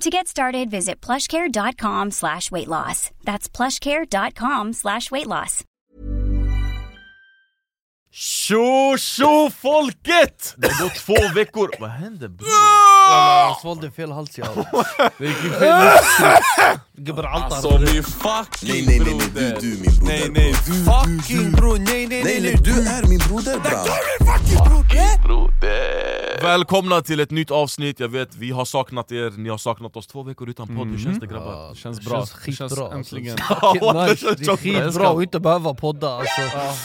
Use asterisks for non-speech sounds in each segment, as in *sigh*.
To get started, visit plushcare.com slash weight loss. That's plushcare.com slash weight loss. Tjo tjo folket! Det har gått två veckor, vad händer bror? Jag svalde fel hals jag Gubbar altar Alltså min fucking Nej nej nej, nej broder! du, du min broder Nej nej du, Fucking bror, nej nej Nej nej, du är min broder bra. Välkomna till ett nytt avsnitt, jag vet vi har saknat er, ni har saknat oss två veckor utan podd, hur känns det grabbar? Ja, Det känns bra. Det skitbra känns alltså. äntligen. *laughs* Det känns är skitbra att inte behöva podda alltså.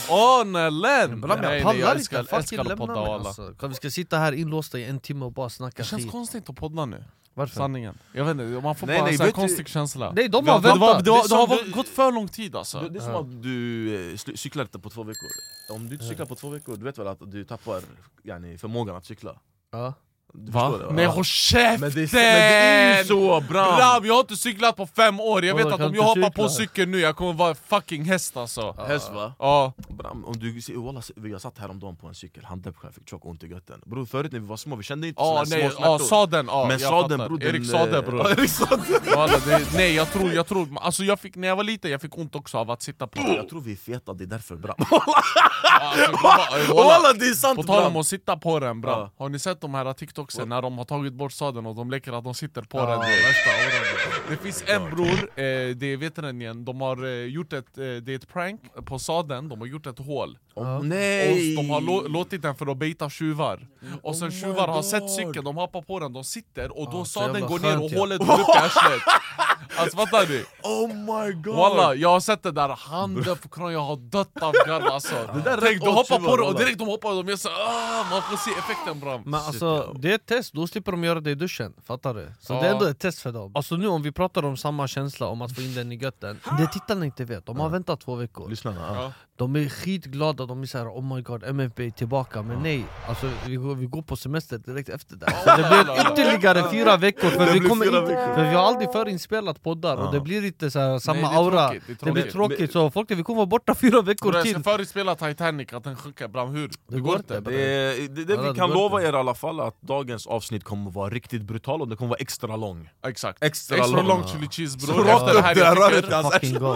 Åh Nellen! Jag pallar jag inte, älskar- fucking lämna podda, mig alltså. Kan Vi ska sitta här inlåsta i en timme och bara snacka Det känns skit. konstigt att podda nu, Varför? sanningen Jag vet inte, man får Nej, bara nej, en du- konstig känsla Nej de har har- det var- väntat! Det har, Det är det har som varit- du- gått för lång tid alltså Det, det är som att du eh, cyklar inte på två veckor Om du inte cyklar på två veckor, du vet väl att du tappar yani, förmågan att cykla? Ja. Du Va? det, Nej ja. håll käften! men, det, är- men det är ju så bra! Bram, jag har inte cyklat på fem år, jag vet att om jag hoppar cykla? på cykeln nu, jag kommer vara fucking häst alltså Häst va? Ja, Bram, om du ser, walla, jag satt häromdagen på en cykel, handdeppskär, fick tjock ont i götten Bror förut när vi var små, vi kände inte såna nej, små smärtor sadeln, ja, Men sadeln bror, *laughs* Erik eh, bror Erik Sade Walla, det, Nej jag tror, jag tror, alltså jag fick, när jag var liten jag fick ont också av att sitta på Jag tror vi är feta, det är därför bram alltså, *laughs* grabbar, walla. Det är sant På tal om bram! att sitta på den bra, Ja. har ni sett de här TikToksen när de har tagit bort sadeln och de leker att de sitter på den? Det finns en bror, eh, det är veterinären, de har eh, gjort ett, eh, det är ett prank på sadeln, de har gjort ett hål. Och nej! de har lå- låtit den för att baita tjuvar. Och sen Oh tjuvar har sett cykeln, de hoppar på den, de sitter och då sadeln går ner och hålet går upp i arslet *laughs* Alltså fattar du? Oh my god! Walla, jag har sett det där, handen på kronan, jag har dött av garv alltså. Där är Tänk, åt hoppar på det och direkt de hoppar och de gör så ah, man får se effekten bram Men alltså, det är ett test, då slipper de göra det i duschen, fattar du? Så Ja. det är ändå ett test för dem. Alltså nu om vi pratar om samma känsla om att få in den i götten Det tittarna inte vet, de har väntat två veckor. Lyssna ja. Ja. De är skitglada, de är såhär oh my god MFB är tillbaka. Men nej, alltså vi går, vi går på semester direkt efter det Så det blir ytterligare fyra veckor för Det vi, kommer fyra inte, för vi har aldrig förinspelat poddar och Ja. det blir inte så här, samma Nej, det aura. tråkigt, det är Det blir tråkigt. tråkigt, så folk vi kommer vara borta fyra veckor Bror, jag till. ska förespela Titanic, att den sjunker bram hur? Det, går går inte. Det, det, det vi kan lova er i alla fall att dagens avsnitt kommer att vara riktigt brutal och det kommer att vara extra lång. Exakt, Extra extra, lång. lång chili cheese bror. Efter det här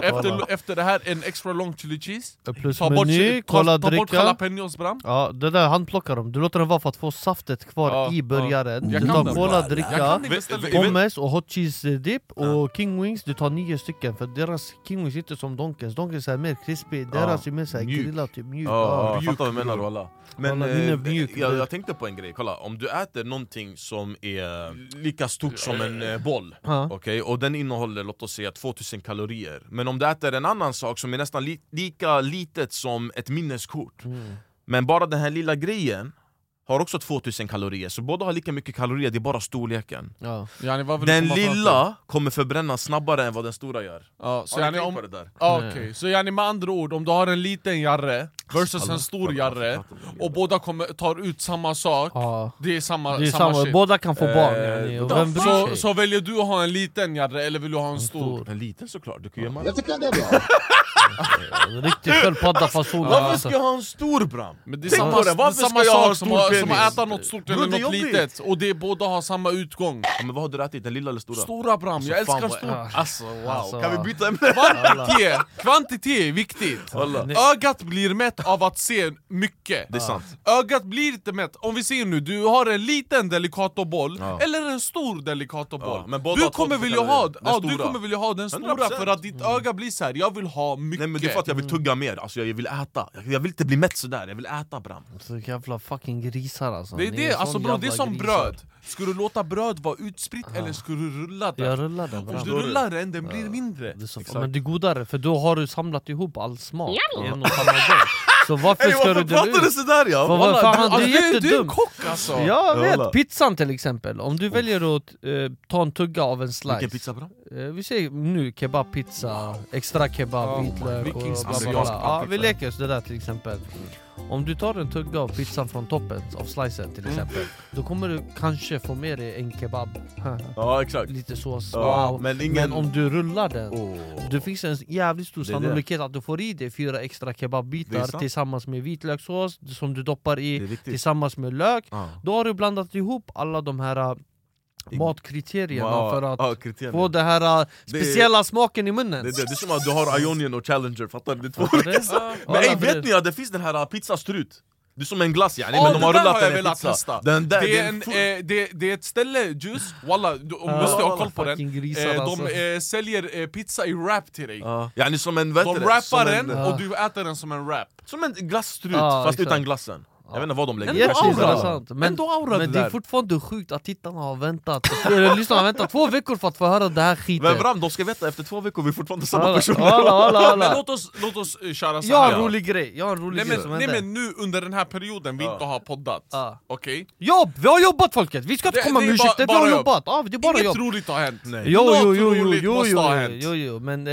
efter, efter det här en extra lång chili cheese. Plus Ta bort, meny, kolla ta, ta bort dricka. jalapenos bram. Ja det där handplockar de, du låter den vara för att få saftet kvar Ja, i burgaren Du kan tar cola, dricka, pommes och hot cheese dip och king wings, du tar nio stycken för deras king wings är inte som Donkens, Donkens är mer crispy, deras är mer såhär mjuk. grillat typ mjuk Ja, Ja. jag fattar vad du menar walla Men eh, mjuk, jag, jag tänkte på en grej, kolla om du äter någonting som är lika stort som en eh, boll. Okej, och den innehåller låt oss säga 2000 kalorier Men om du äter en annan sak som är nästan li lika litet som ett minneskort Mm. Men bara den här lilla grejen har också 2000 kalorier, så båda har lika mycket kalorier, det är bara storleken Ja. Yani, vad vill du Den lilla kommer förbrännas snabbare än vad den stora gör Ja, så Har ni om, på det där? ja, Nej. okej. så yani, med andra ord, om du har en liten jarre versus en stor fattar, jarre och båda kommer, tar ut samma sak, Ja. det är samma, Det är samma, samma, shit båda kan få barn Eh, vem så, så väljer du att ha en liten jarre eller vill du ha en stor? stor. En liten såklart, du kan ju göra Riktigt sköldpaddafasoner Varför alltså. ska jag ha en stor bram? Men det är samma, det, det är varför samma ska jag ha en sak som, stor som penis? att äta något stort eller det är något litet, och det båda har samma utgång Ja, men vad har du ätit, den lilla eller stora? Stora bram, jag Alltså, fan älskar stort Alltså wow Alltså, Kan vi byta ämne? Kvantitet, kvantitet är viktigt. Ögat blir mätt av att se mycket. Det är sant. Ögat blir inte mätt, om vi ser nu, du har en liten Delicatoboll Ja. eller en stor Delicatoboll Ja, Du kommer 2000 vilja ha. Den ja, du kommer vilja ha den stora 100%. för att ditt öga blir så här. jag vill ha mycket Nej men det är för att jag vill tugga mer, alltså jag vill äta. Jag jag vill inte bli mätt sådär, jag vill äta bram. Så jävla fucking grisar alltså. Det är det, sån alltså bro, det är som grisar. bröd. Ska du låta bröd vara utspritt eller ska du rulla Jag den? rullar den Om du rullar den, den blir mindre. Det är men det är godare, för då har du samlat ihop all smak. I Så varför ska du varför dela pratar du ut? sådär ja? Vad- Walla, fan, du, det är alltså, du, är jättedumt. kock alltså! Jag vet, pizzan till exempel, om du väljer att eh, ta en tugga av en slice Vilken pizza bram? Eh, Vi säger nu kebabpizza, extra kebab, Ja, vitlök och bla bla bla. Ja, vi leker så det där till exempel. Om du tar en tugga av pizzan från toppen, av slicen till exempel, då kommer du kanske få med dig en kebab. *laughs* Ja exakt Lite sås, Ja, wow. men Men, ingen- om du rullar den, Åh. det finns en jävligt stor är det. sannolikhet att du får i dig fyra extra kebabbitar tillsammans med vitlökssås som du doppar i, tillsammans med lök. Ja. Då har du blandat ihop alla de här äh, matkriterierna Ja, för att ja, kriterierna. få den här äh, Det speciella smaken i munnen. Det, det, det är som att du har Ionian och Challenger, fattar du? Det är två olika. Ja, Men ey, vet det- ni att det finns den här uh, pizzastrut? Det är som en glass yani, Ja, men de det har rullat den i pizza testa. den där, Det är, det en, eh, det, det är ett ställe, just, walla, du, om du måste ha koll på den fucking grisar, eh, alltså. De eh, säljer eh, pizza i wrap till dig Ja. Yani som en, De det? Rappar en- den Ja. och du äter den som en rap Som en glasstrut, Ja, fast exakt. utan glassen Jag vet inte vad de lägger Ändå Kanske aura. Jätteintressant. Men, Ändå aura men det det är fortfarande sjukt att tittarna har väntat, eller lyssnarna har väntat två veckor för att få höra det här skiten. Men Bram, de ska veta efter två veckor vi är fortfarande samma Alla, personer alla, alla, Men alla. låt oss, låt oss eh, köra så Jag har en rolig grej, jag har en rolig Nej grej men, som nej men nu under den här perioden vi Ja. inte har poddat, Ja. okej? Jobb! Vi har jobbat folket! Vi ska inte Det- komma det med ursäkter, vi har jobbat! Ja, det är bara Inget jobb! roligt har hänt Nej. Jo, jo, jo, jo, jo, jo, ha jo, jo, jo, men eh,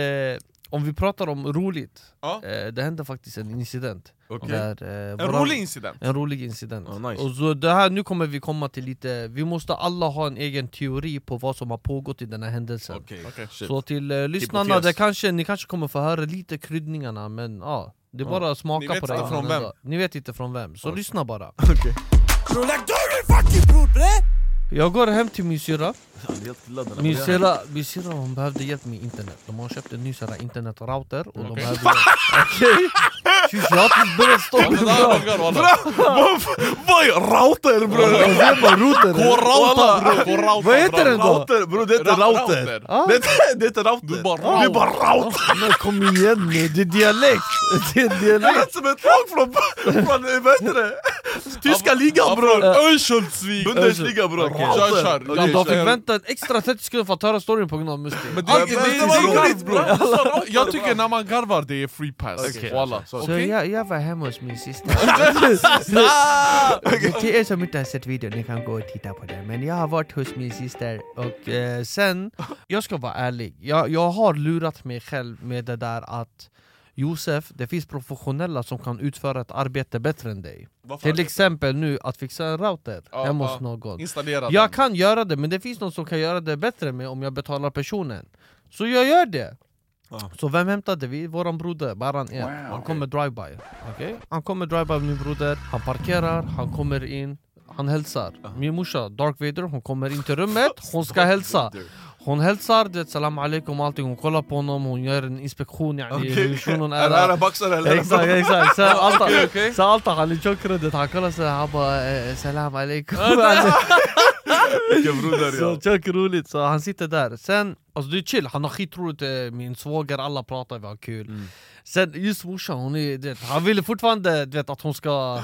om vi pratar om roligt, Ja. eh, det hände faktiskt en incident. Okej. Där, eh, En rolig incident En rolig incident. Ja, nice. och så det här, nu kommer vi komma till lite, vi måste alla ha en egen teori på vad som har pågått i den här händelsen. Okej. shit. Så till eh, lyssnarna, det kanske, ni kanske kommer få höra lite kryddningarna men ja, det är Ja. bara att smaka Ni vet på det. inte innan från den vem. Ni vet inte från vem, så Okej. lyssna bara. Okej. Jag går hem till min syrra, min syrra, min syrra hon behövde hjälp med internet. De har köpt en ny internetrouter och de behövde hjälp. Shush, jag har precis börjat stå. Vad är router bror? router! Gå router bror, gå router Vad heter den då? Router bror, det heter router! Det heter- router! Du är bara router! Men kom igen nu, det är dialekt! Det är dialekt! lät som ett lag från, vad heter det? Tyska ligan bror! Örnsköldsvik! Bundesliga bror! Okej. Kör, kör. Okej, de fick kör. vänta extra 30 sekunder för att höra storyn på grund av Musti. Men det, det, det, det var det, roligt, bror. Jag tycker när man garvar det är free pass, Okej, walla. så- Så jag, jag var hemma hos min syster. *laughs* Till er som inte har sett videon, ni kan gå och titta på den. Men jag har varit hos min syster och eh, sen, jag ska vara ärlig, jag, jag har lurat mig själv med det där att Josef, det finns professionella som kan utföra ett arbete bättre än dig. Varför? Till exempel nu, att fixa en router Ja, hemma ja. hos någon. Installera den. Jag kan göra det, men det finns någon som kan göra det bättre med om jag betalar personen. Så jag gör det! Ja. Så vem hämtade vi? Våran broder, Baran en. Han kommer drive-by. Okej? Han kommer drive-by med min broder, han parkerar, han kommer in, han hälsar. Min morsa, Dark Vader, hon kommer in till rummet, hon ska hälsa. Hon hälsar, det salam alaikum och allting, hon kollar på honom, hon gör en inspektion yani, Okej. hur shunon Är är. det här baxare eller? Exakt, exakt. Sen Alta, Okej, okej. Så tjock roligt, så han sitter där. Sen, alltså det är chill, han har skitroligt, eh, min svåger, alla pratar, vi har kul. Mm. Sen just morsan, hon är, vet, han ville fortfarande vet, att hon ska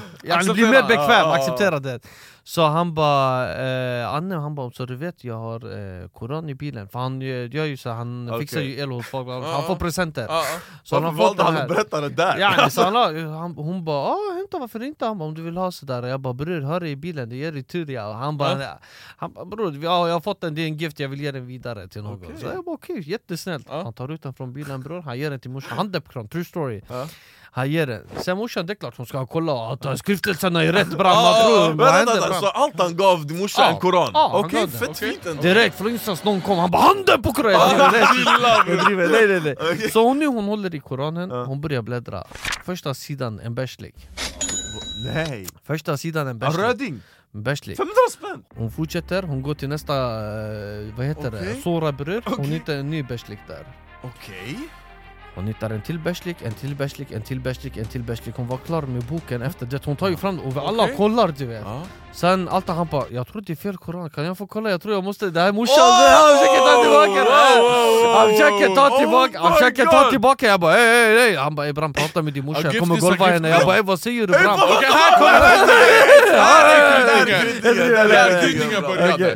bli mer bekväm, ja. acceptera det. Så han bara, eh, Anne han bara, så du vet jag har eh, koran i bilen. För han eh, gör ju så, han Okej. fixar ju el hos folk, han får presenter. Ja. Så han har fått han att berätta det där? Ja, så han, han, hon bara ah, hämta varför inte? Han bara, om du vill ha sådär Jag bara bror, hör i bilen, det ger dig tur ja. Han bara, han bror, ja, jag har fått den, det är en gift, jag vill ge den vidare till någon Okej. Så jag bara okej, jättesnällt Ja. Han tar ut den från bilen bror, han ger den till morsan, han deppkram, true story Ja. Han ger den, sen morsan det är klart hon ska kolla att skriftelserna är rätt bram, Ah, bram? Så allt han gav din morsa Ja. en koran? Han Okej, det. fett Okej. fint ändå! Direkt från instans någon kom, han bara handen på koranen! Driver, nej nej nej Okej. Så hon nu hon håller i koranen, hon börjar bläddra Första sidan en bärslik Nej! Första sidan en En bärslik röding! Bärslik. 500 spänn! Hon fortsätter, hon går till nästa, vad heter Okej. det, Sora bror, hon Okej. hittar en ny bärslik där Okej? Hon hittar en till bärslik, en till bärslik, en till bärslik, en till bärslik Hon var klar med boken efter det, hon tar ju fram och alla Okej. kollar du vet Ja. Sen Altan han bara 'Jag tror det är fel koran, kan jag få kolla? Jag tror jag måste, det här är morsan' Oh! Han försöker ta tillbaka det! Han försöker ta Oh tillbaka, han försöker ta tillbaka Jag bara ey ey ey Han bara 'Ey Bram prata med din morsa, Ja, jag kommer golva henne' Jag bara 'Ey vad säger du Bram?' Okej, här kommer.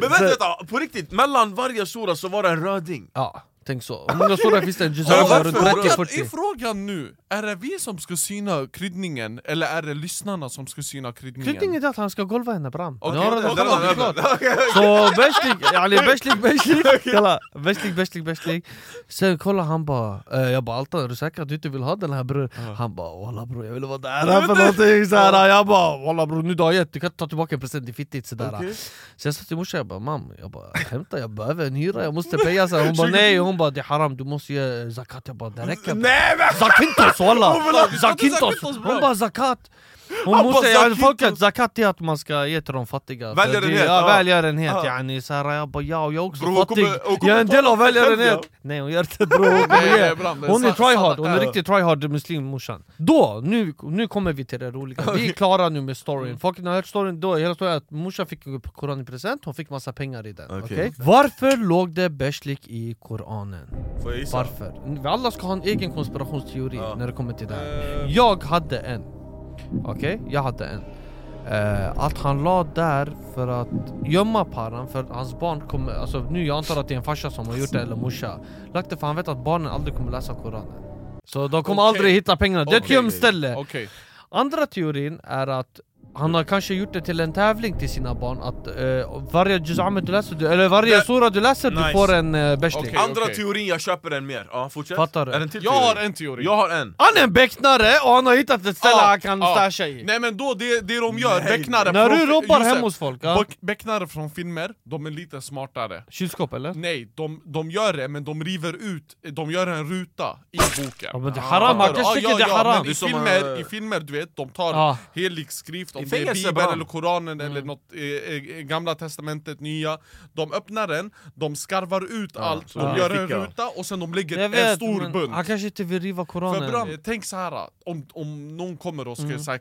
Men vänta, på riktigt, mellan varje sura så var det en röding Ja, tänk så Hur många sura finns det? En Ja, juzama varför? runt Frågan, 30-40 är frågan nu, är det vi som ska syna kryddningen eller är det lyssnarna som ska syna kryddningen? Kryddningen är att han ska golva henne Bram Okej, Nu har det- det- det- klart. det- Så bärslik, yani bärslik, bärslik Kolla, bärslik, bärslik Sen kolla han bara, eh, jag bara Altan är du säker att du inte vill ha den här bror? Han bara walla bror jag vill vara där för någonting såhär Jag bara walla bror nu du har gett, du kan inte ta tillbaka en present i fittigt sådär. Så jag sa till morsan, jag bara mam, jag bara hämta jag behöver en hyra, jag måste peja så här. Hon bara *laughs* nej, hon bara det är haram, du måste ge zakat Jag bara det räcker men! Zakintos walla! Zakintos. Hon bara zakat! Hon måste, ja, zakintos. folket, zakat är att man ska ge till de fattiga. Välgörenhet, Ja, välgörenhet Ja. yani så här, jag bara ja, jag är också Bro, fattig. kommer- kommer Jag är en del av välgörenhet Nej hon gör inte bror, *laughs* hon Hon är tryhard, hon är riktigt tryhard muslim morsan Då, nu, nu kommer vi till det roliga, vi är klara nu med storyn. Folk har hört storyn då, hela storyn att morsan fick koran i present, hon fick massa pengar i den Okej. okej? Varför låg det bärslik i koranen? Varför? Alla ska ha en egen konspirationsteori när det kommer till det här. Eh, Jag hade en Okej, jag hade en. Eh, Att han la där för att gömma paran för att hans barn kommer, alltså nu jag antar att det är en farsa som har gjort det eller morsa. Lagt det för han vet att barnen aldrig kommer läsa koranen. Så de kommer Okej. aldrig hitta pengarna, det är ett gömställe. Okej, Andra teorin är att han har kanske gjort det till en tävling till sina barn att eh, varje juz'amet du läser, du, eller varje Det- sura du läser Nice. du får en uh, bärsling Okej. Andra teorin, jag köper den mer. Ja, fortsätt. Fattar du? Är det en till jag har en teori Jag har en. Han är en becknare och han har hittat ett ställe Ja, han kan ja. stasha i Nej men då, det, det de gör, becknare När från- du robbar Josef, hemma hos folk, ja. beck- Becknare från filmer, de är lite smartare kylskåp eller? Nej, de, de gör det men de river ut, de gör en ruta i boken Ja, men det är haram, han kanske tycker det är haram. men i, filmer, eh, i filmer, du vet, de tar Ja. helig skrift, om det är bibeln bram. eller koranen eller något, eh, eh, gamla testamentet, nya De öppnar den, de skarvar ut Ja, allt, så de gör en ruta och sen de lägger Jag en vet, stor men bunt. han kanske inte vill riva för koranen. Bram, eh, tänk så här om, om någon kommer och ska Mm. säga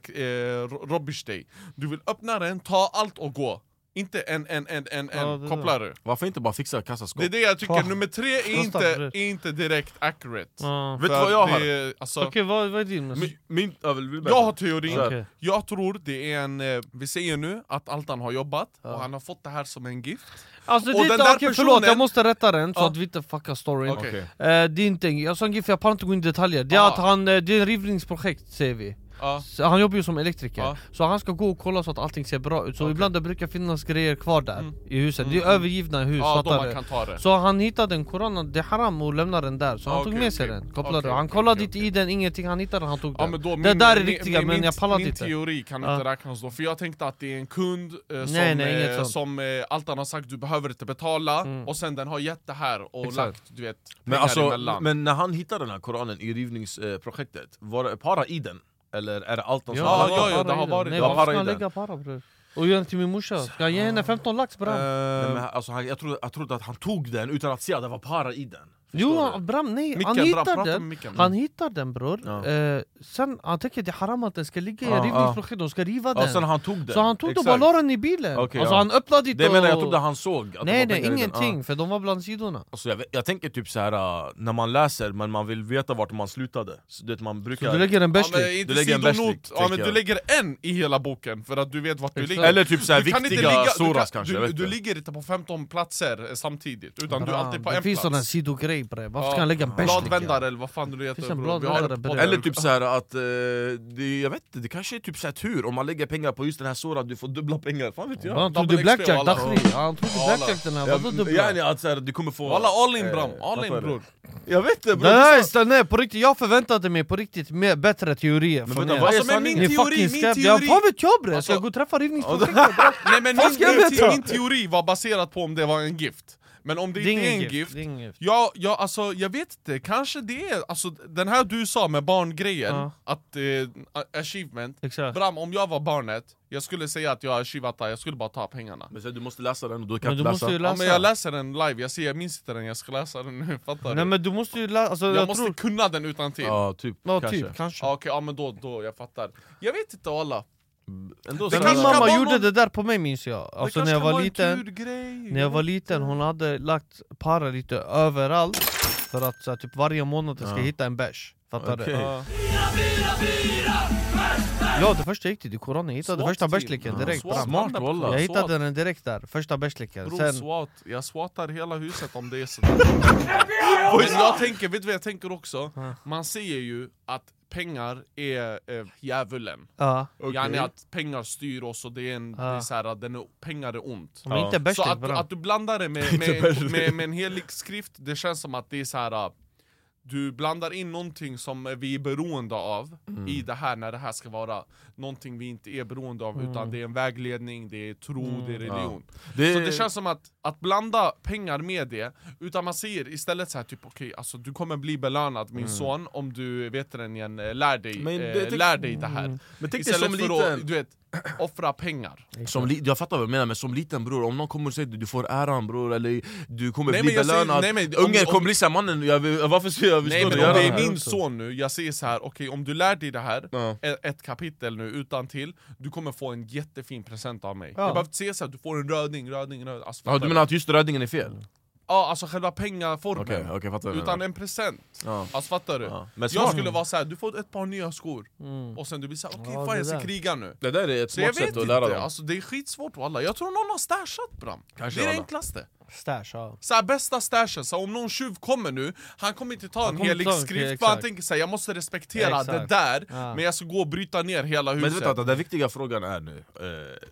eh, dig. Du vill öppna den, ta allt och gå Inte en, en, en, en, Ja, en kopplare Varför inte bara fixa kassaskåp? Det är det jag tycker, Fan. nummer tre är inte, är inte direkt accurate Ja. Vet du vad jag har? är- Alltså, Okej, vad, vad är din? Min, min? Jag har teorin. Okej. jag tror det är en, eh, vi säger nu att Altan har jobbat Ja. och han har fått det här som en gift Alltså Och det är den inte, där okej personen- förlåt, jag måste rätta den så Ja. att vi inte fuckar storyn Okej. Okej. Eh, Det är inte, jag sa en för jag pallar inte gå in i detaljer Det är Ah. att han, eh, det är en rivningsprojekt säger vi Ja. Han jobbar ju som elektriker, Ja. så han ska gå och kolla så att allting ser bra ut Så Okej. ibland det brukar finnas grejer kvar där Mm. i huset, det är Mm. övergivna hus, Ja, då fattar man du? kan ta det Så han hittade en koran, det är haram och lämnar den där, så han Okej, tog med sig okej. den, kopplade Okej, Han kollade inte i den, ingenting, han hittade den, han tog Ja, den men då, Det min, där är min- riktiga, min, men min, jag pallar min inte teori kan Ja. inte räknas då, för jag tänkte att det är en kund eh, som, Nej, eh, som eh, Altan har sagt du behöver inte betala, Mm. och sen den har gett det här och Exakt. lagt du vet, Men, pengar alltså, emellan men när han hittade den här koranen i rivningsprojektet, var det para i den? Eller är det allt de Ja, har ja, ja, det har varit- Nej det. har varför ska han lägga para bror? Och ge den till min morsa, ska jag ge henne 15 lax bram? Nej, men, alltså, jag, trodde, jag trodde att han tog den utan att se att det var para i den Jo bram, nej, Micken, han bra, hittar prata den. Han hittar den bror, Ja. eh, sen han tänker det är haram att den ska ligga i Ja, rivningsprojekt, de ska riva Ja, den. sen han tog den. Så han tog den och bara la den i bilen, Okej, alltså ja. han öppnade inte Det menar jag, och- trodde han såg att det Nej nej, ingenting, Ja. för de var bland sidorna. Alltså, jag, jag tänker typ så här äh, när man läser men man vill veta vart man slutade. Så det man Så brukar... du lägger en Ja, men inte Du lägger en bärslik, ja, men du lägger en i hela boken för att du vet vart du ligger. Eller typ så viktiga soras kan- kanske, du, ligger inte på 15 platser eh, samtidigt, utan du är alltid på det en finns såna plats sidogrej bre, varför Ja, ska han lägga en bärsling? Bladvändare eller vad fan du heter Finns en bror. Vi har bladvändare det på. Eller typ så här att, eh, det, jag vet inte, det kanske är typ så här tur om man lägger pengar på just den här soran, du får dubbla pengar, fan vet jag? Han Double trodde blackjack, walla. dakhri, Ja, han trodde blackjack den här, vadå dubbla? yani att så här, du kommer få... Walla all in bram, Eh, all in fattar du? bror Jag vet inte Det här är st- nej, på riktigt, jag förväntade mig på riktigt mer, bättre teorier Men från vänta, er vad är Alltså, men min sanningen? Ni teori, fucking min skräp, teori ja, fan vet jag bre, ska Alltså- jag gå och träffa rivningsprojektet? Nej men min, ska jag min, veta? min teori var baserad på om det var en gift Men om det, Det är inte är ingen en gift. gift, Det är ingen gift. Ja, ja, alltså jag vet inte, kanske det är, alltså den här du sa med barngrejen, Ja. att eh, achievement Exakt. Bram, om jag var barnet, jag skulle säga att jag har achievat det, jag skulle bara ta pengarna Men sen, du måste läsa den och du kan Men inte du läsa. måste ju Ja, läsa. men jag läser den live, jag ser, jag minns inte den, jag ska läsa den nu, *laughs* fattar Nej du? men du måste ju läsa, alltså, jag, jag, måste tror... kunna den utan till. Ja, typ. Ja kanske. typ, kanske. Ja, Okej, ja men då, då, jag fattar Jag vet inte alla Ändå Men min mamma gjorde det där på mig minns jag. Alltså när jag var liten, när jag var liten, hon hade lagt para lite överallt För att så här, typ varje månad jag ska Ja. hitta en bärs Fattar Okej. du? Ja. Ja det första jag gick till, i koranen, jag hittade SWAT första bärsleken Ja. direkt fram. Smart, 100%. wallah. Jag SWAT. hittade den direkt där, första bärsleken Sen, SWAT, jag swattar hela huset om det är sådär *laughs* jag tänker, vet du vad jag tänker också? Ja. Man säger ju att pengar är eh, djävulen. Ja, Yani att pengar styr oss och det är, en, det är Ja. så här, att den är, pengar är ont. Inte Så att, att du blandar det med, med, med, med en helig skrift, det känns som att det är så här. Du blandar in någonting som vi är beroende av Mm. i det här när det här ska vara någonting vi inte är beroende av Mm. utan det är en vägledning, det är tro, det är religion. Det, Så det känns som att, att blanda pengar med det, utan man säger istället så här typ okej, alltså du kommer bli belönad min son om du vet den igen, eh, lär dig, Men det- eh, lär dig det här. Men tänk Istället som för liten... att, du vet, *clears throat* offra pengar. Som li- jag fattar vad du menar, men som liten bror, om någon kommer och säger att du får äran bror, eller du kommer Nej, bli belönad. nej, men om- Ungen om- kommer bli såhär, mannen jag, vill- varför ska jag Nej men om det är min son nu, jag säger så här, okej om du lär dig det här, Ja. e- ett kapitel nu utan till du kommer få en jättefin present av mig. Ja. Jag behöver inte säga så här, du får en röding, röding, röding. Alltså, Ja, du menar att just rödingen är fel? Ja, alltså själva pengaformen, Okej, okej fattar du utan en present ja. Alltså fattar du? Ja. Men Jag smart. skulle vara så här, du får ett par nya skor, Mm. och sen du blir såhär, okej Ja, fan det jag ska där. kriga nu Det där är ett Så jag smart vet sätt att lära inte, dem alltså, det är skitsvårt walla, jag tror någon har stashat bram Kanske Det är det enklaste Stash, ja så här, bästa stashen, så om någon tjuv kommer nu, han kommer inte ta Han en kommer helig ta en- skrift för han tänker såhär, jag måste respektera Exakt. det där, Ja. men jag ska gå och bryta ner hela Men huset du vet att den viktiga frågan är nu eh,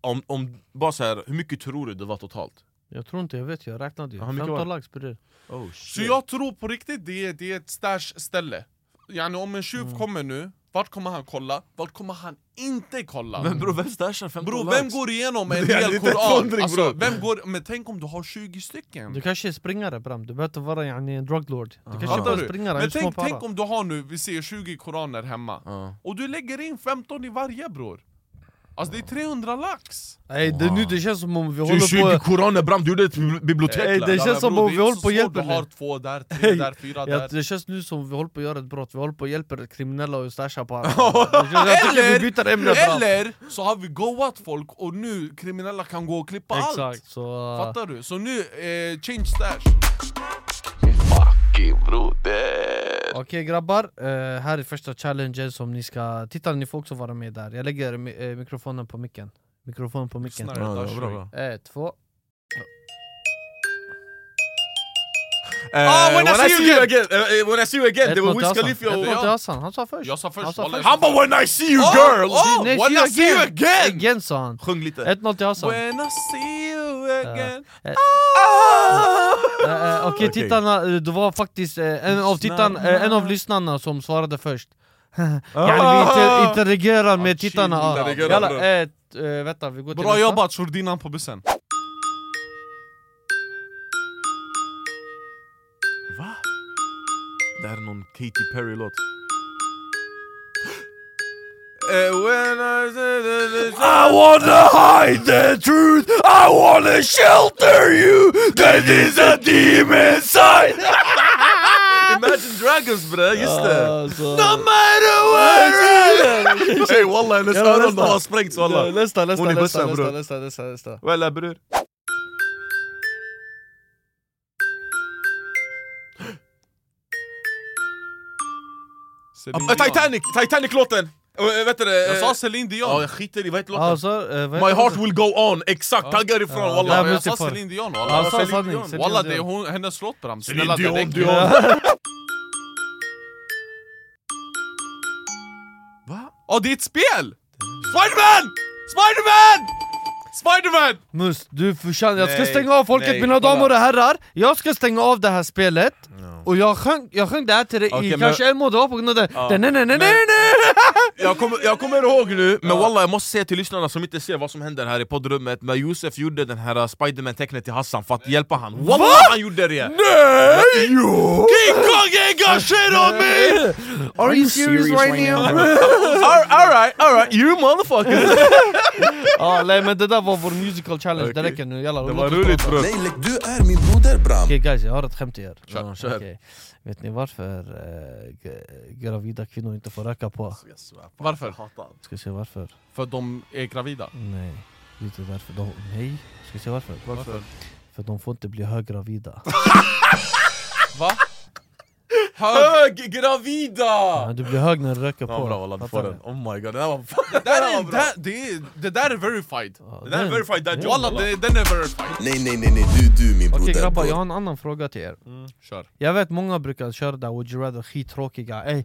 om, om, bara så här, hur mycket tror du det var totalt? Jag tror inte, jag vet jag räknade ju Ja, hur mycket var 15 det? lax det Oh, Så jag tror på riktigt det är, det är ett stash-ställe yani, Om en tjuv Mm. kommer nu, vart kommer han kolla? Vart kommer han inte kolla? Men bror vem stashar 15 Bro, lax? vem går igenom en hel koran? Alltså, vem går, men tänk om du har 20 stycken? Du kanske är springare Bram, du behöver inte vara yani, en druglord Du kanske bara springare, Men tänk, tänk om du har nu, vi ser 20 koraner hemma Ja. Och du lägger in 15 i varje bror Alltså det är 300 lax! Nej, det, nu det känns som om vi Du håller 20 på... koraner bram, du gjorde ett bibli- bibliotek Ey, det känns som om vi håller på svårt. hjälper Du har nu. två där, tre där, *laughs* fyra Ja, där det känns nu som vi håller på att göra ett brott, vi håller på och hjälper kriminella och stasha på *laughs* tycker vi byter ämne Eller så har vi goat folk och nu kriminella kan gå och klippa allt! Fattar du? Så nu, eh, change stash! Okej grabbar, eh, här är första challengen som ni ska... Titta ni får också vara med där, jag lägger mi- eh, mikrofonen på micken. Mikrofonen på micken. Snarare Ja, bra, bra. Ett, två... Eh, Ah, when I see you again, eh, eh, when I see you again, det var Wiz Khalifa Hassan. Ett och... Hassan, han sa först. Jag sa först, Han. Han bara 'When I see you Oh, girl' oh, Nej, when I see you again! Again. Sa han. Sjung lite. 1-0 till Hassan. When I see Eh, Ah! eh, eh, Okej Okej. tittarna, eh, det var faktiskt eh, en av, tittarna, eh, en av lyssnarna som svarade först. *laughs* Yani vi inter interagerar med Ah, tittarna? vänta vi går till Bra nästa. jobbat Shordinan på bussen. Va? Det här är någon Katy Perry-låt Eh, when I say that it's- I wanna hide the truth I wanna shelter you That is a demon side *laughs* Imagine Dragons bre, just det! Alltså. No matter what Ey walla hennes Jalla, öron nästa. har sprängts walla Nästa, nästa, Hon är nästa, bussen, nästa, bror. nästa, nästa, nästa Walla bror Celine Ah, Dion. Titanic! Titanic-låten! Uh, vet du det? Jag eh, sa Celine Dion! Ja jag skiter i, vad heter låten? Alltså, eh, vad My heart det? will go on, exakt! Taggar ifrån Ja, walla! Ja, Nej, men jag men sa för- Celine Dion Ja, walla! sa Celine Dion. Celine Walla det är hon, hennes låt bram, Celine snälla det Dion, räcker Dion. Va? Åh det är ett spel! Spiderman! Spiderman! Spiderman! Mus, du förtjänar, jag ska Nej, stänga av folket nej, mina damer och herrar Jag ska stänga av det här spelet Och jag sjöng, jag sjöng det här till dig Okej, i men- kanske en månad, det på grund av det Ja. Nej nej nej nej Men- nej jag, kommer, jag kommer ihåg nu, men wallah jag måste säga till lyssnarna som inte ser vad som händer här i poddrummet När Josef gjorde den här uh, Spiderman-tecknet till Hassan för att hjälpa han Wallah han gjorde det! Nej! Jo! King Kong on me! Are you serious right now? Alright, alright, you motherfucker! *laughs* Ja, nej men det där var vår musical challenge, det räcker nu, jalla Det var roligt bror Nej, like, du är min broder Bram. Okej guys, jag har ett skämt till er Kör, kör. Okej. Vet ni varför g- gravida kvinnor inte får röka på? Varför? Ska se varför? För de är gravida. Nej, det är inte därför de... Nej, ska se varför? Varför? För de får inte bli höggravida *laughs* Va? Hög... Höggravida! ja, Du blir hög när du röker på bra wallah, du får den. du? Oh my god, det där var *laughs* Det där är, det, det, är, det där är verified. Ja, Det där är den- verified that ja. det, den är verified. Nej, nej, nej, nej, du, du min Okej broder. grabbar, jag har en annan fråga till er Kör. Jag vet många brukar köra där would you rather skittråkiga Ey, eller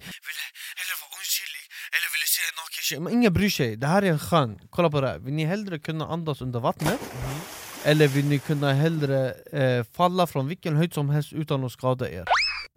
vara osynlig, eller vill se en naken tjej Men ingen bryr sig, det här är en skön, kolla på det här Vill ni hellre kunna andas under vattnet? Eller vill ni kunna hellre eh, falla från vilken höjd som helst utan att skada er?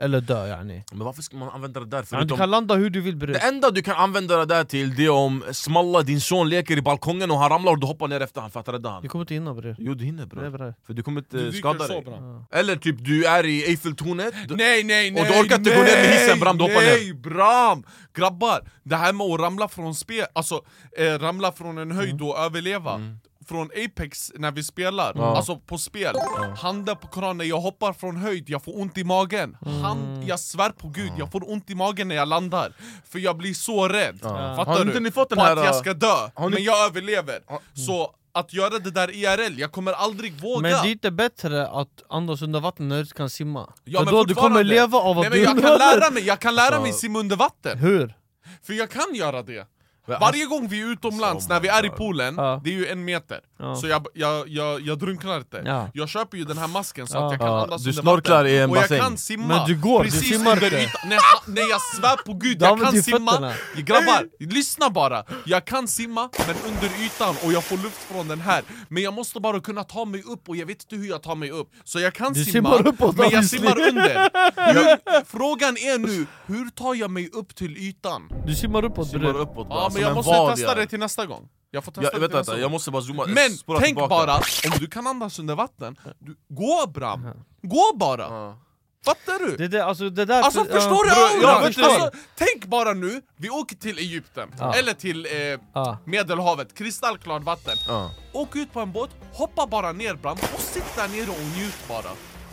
Eller dö yani Men varför ska man använda det där? ja, Du Förutom, kan landa hur du vill bre det enda du kan använda det där till det är om Smalla, din son, leker i balkongen och han ramlar och du hoppar ner efter han för att rädda han Du kommer inte hinna bre Jo du hinner bror, för du kommer inte Du skada dig bra. Eller typ du är i Eiffeltornet du- Nej nej nej! Och du orkar inte gå ner med hissen, Bram, du hoppar ner. Nej Bram! Grabbar, det här med att ramla från spel, alltså eh, ramla från en höjd och överleva Från Apex när vi spelar, alltså på spel. Handen på kranen, jag hoppar från höjd, jag får ont i magen. Hand, Jag svär på gud, jag får ont i magen när jag landar. För jag blir så rädd, fattar Har du? inte ni fått den på här, att jag äh, ska dö, ni- men jag överlever. Så att göra det där IRL, jag kommer aldrig våga. Men det är inte bättre att andas under vatten när du inte kan simma. Ja, För men då du kommer leva av att Nej, men du jag kan lära mig, jag kan lära mig simma under vatten. Hur? För jag kan göra det Varje gång vi är utomlands, när vi är i poolen, Ja. det är ju en meter Ja. Så jag, jag, jag, jag drunknar inte Ja. Jag köper ju den här masken så Ja. att jag kan Ja, andas du under snorklar vatten i en Och bassäng. jag kan simma Men du går, du precis simmar under ytan nej, nej jag svär på gud, Du jag kan simma fötterna. Grabbar, lyssna bara! Jag kan simma, men under ytan och jag får luft från den här Men jag måste bara kunna ta mig upp och jag vet inte hur jag tar mig upp Så jag kan Du simma, simmar uppåt, men jag simmar under *laughs* hur, Frågan är nu, hur tar jag mig upp till ytan? Du simmar uppåt Simmar uppåt bara, Ja men jag måste val testa det till nästa gång Jag får testa nästa inte, gång jag måste bara zooma, Men tänk tillbaka. bara, om du kan andas under vatten, du, gå Bram! Gå bara! Ja. Fattar du? Det där, alltså det där... Alltså ja, förstår du bro, auran? jag Alltså, förstår. tänk bara nu, vi åker till Egypten, Ja. eller till eh, Ja. Medelhavet, kristallklart vatten Ja. Åk ut på en båt, hoppa bara ner Bram, och sitt där nere och njut bara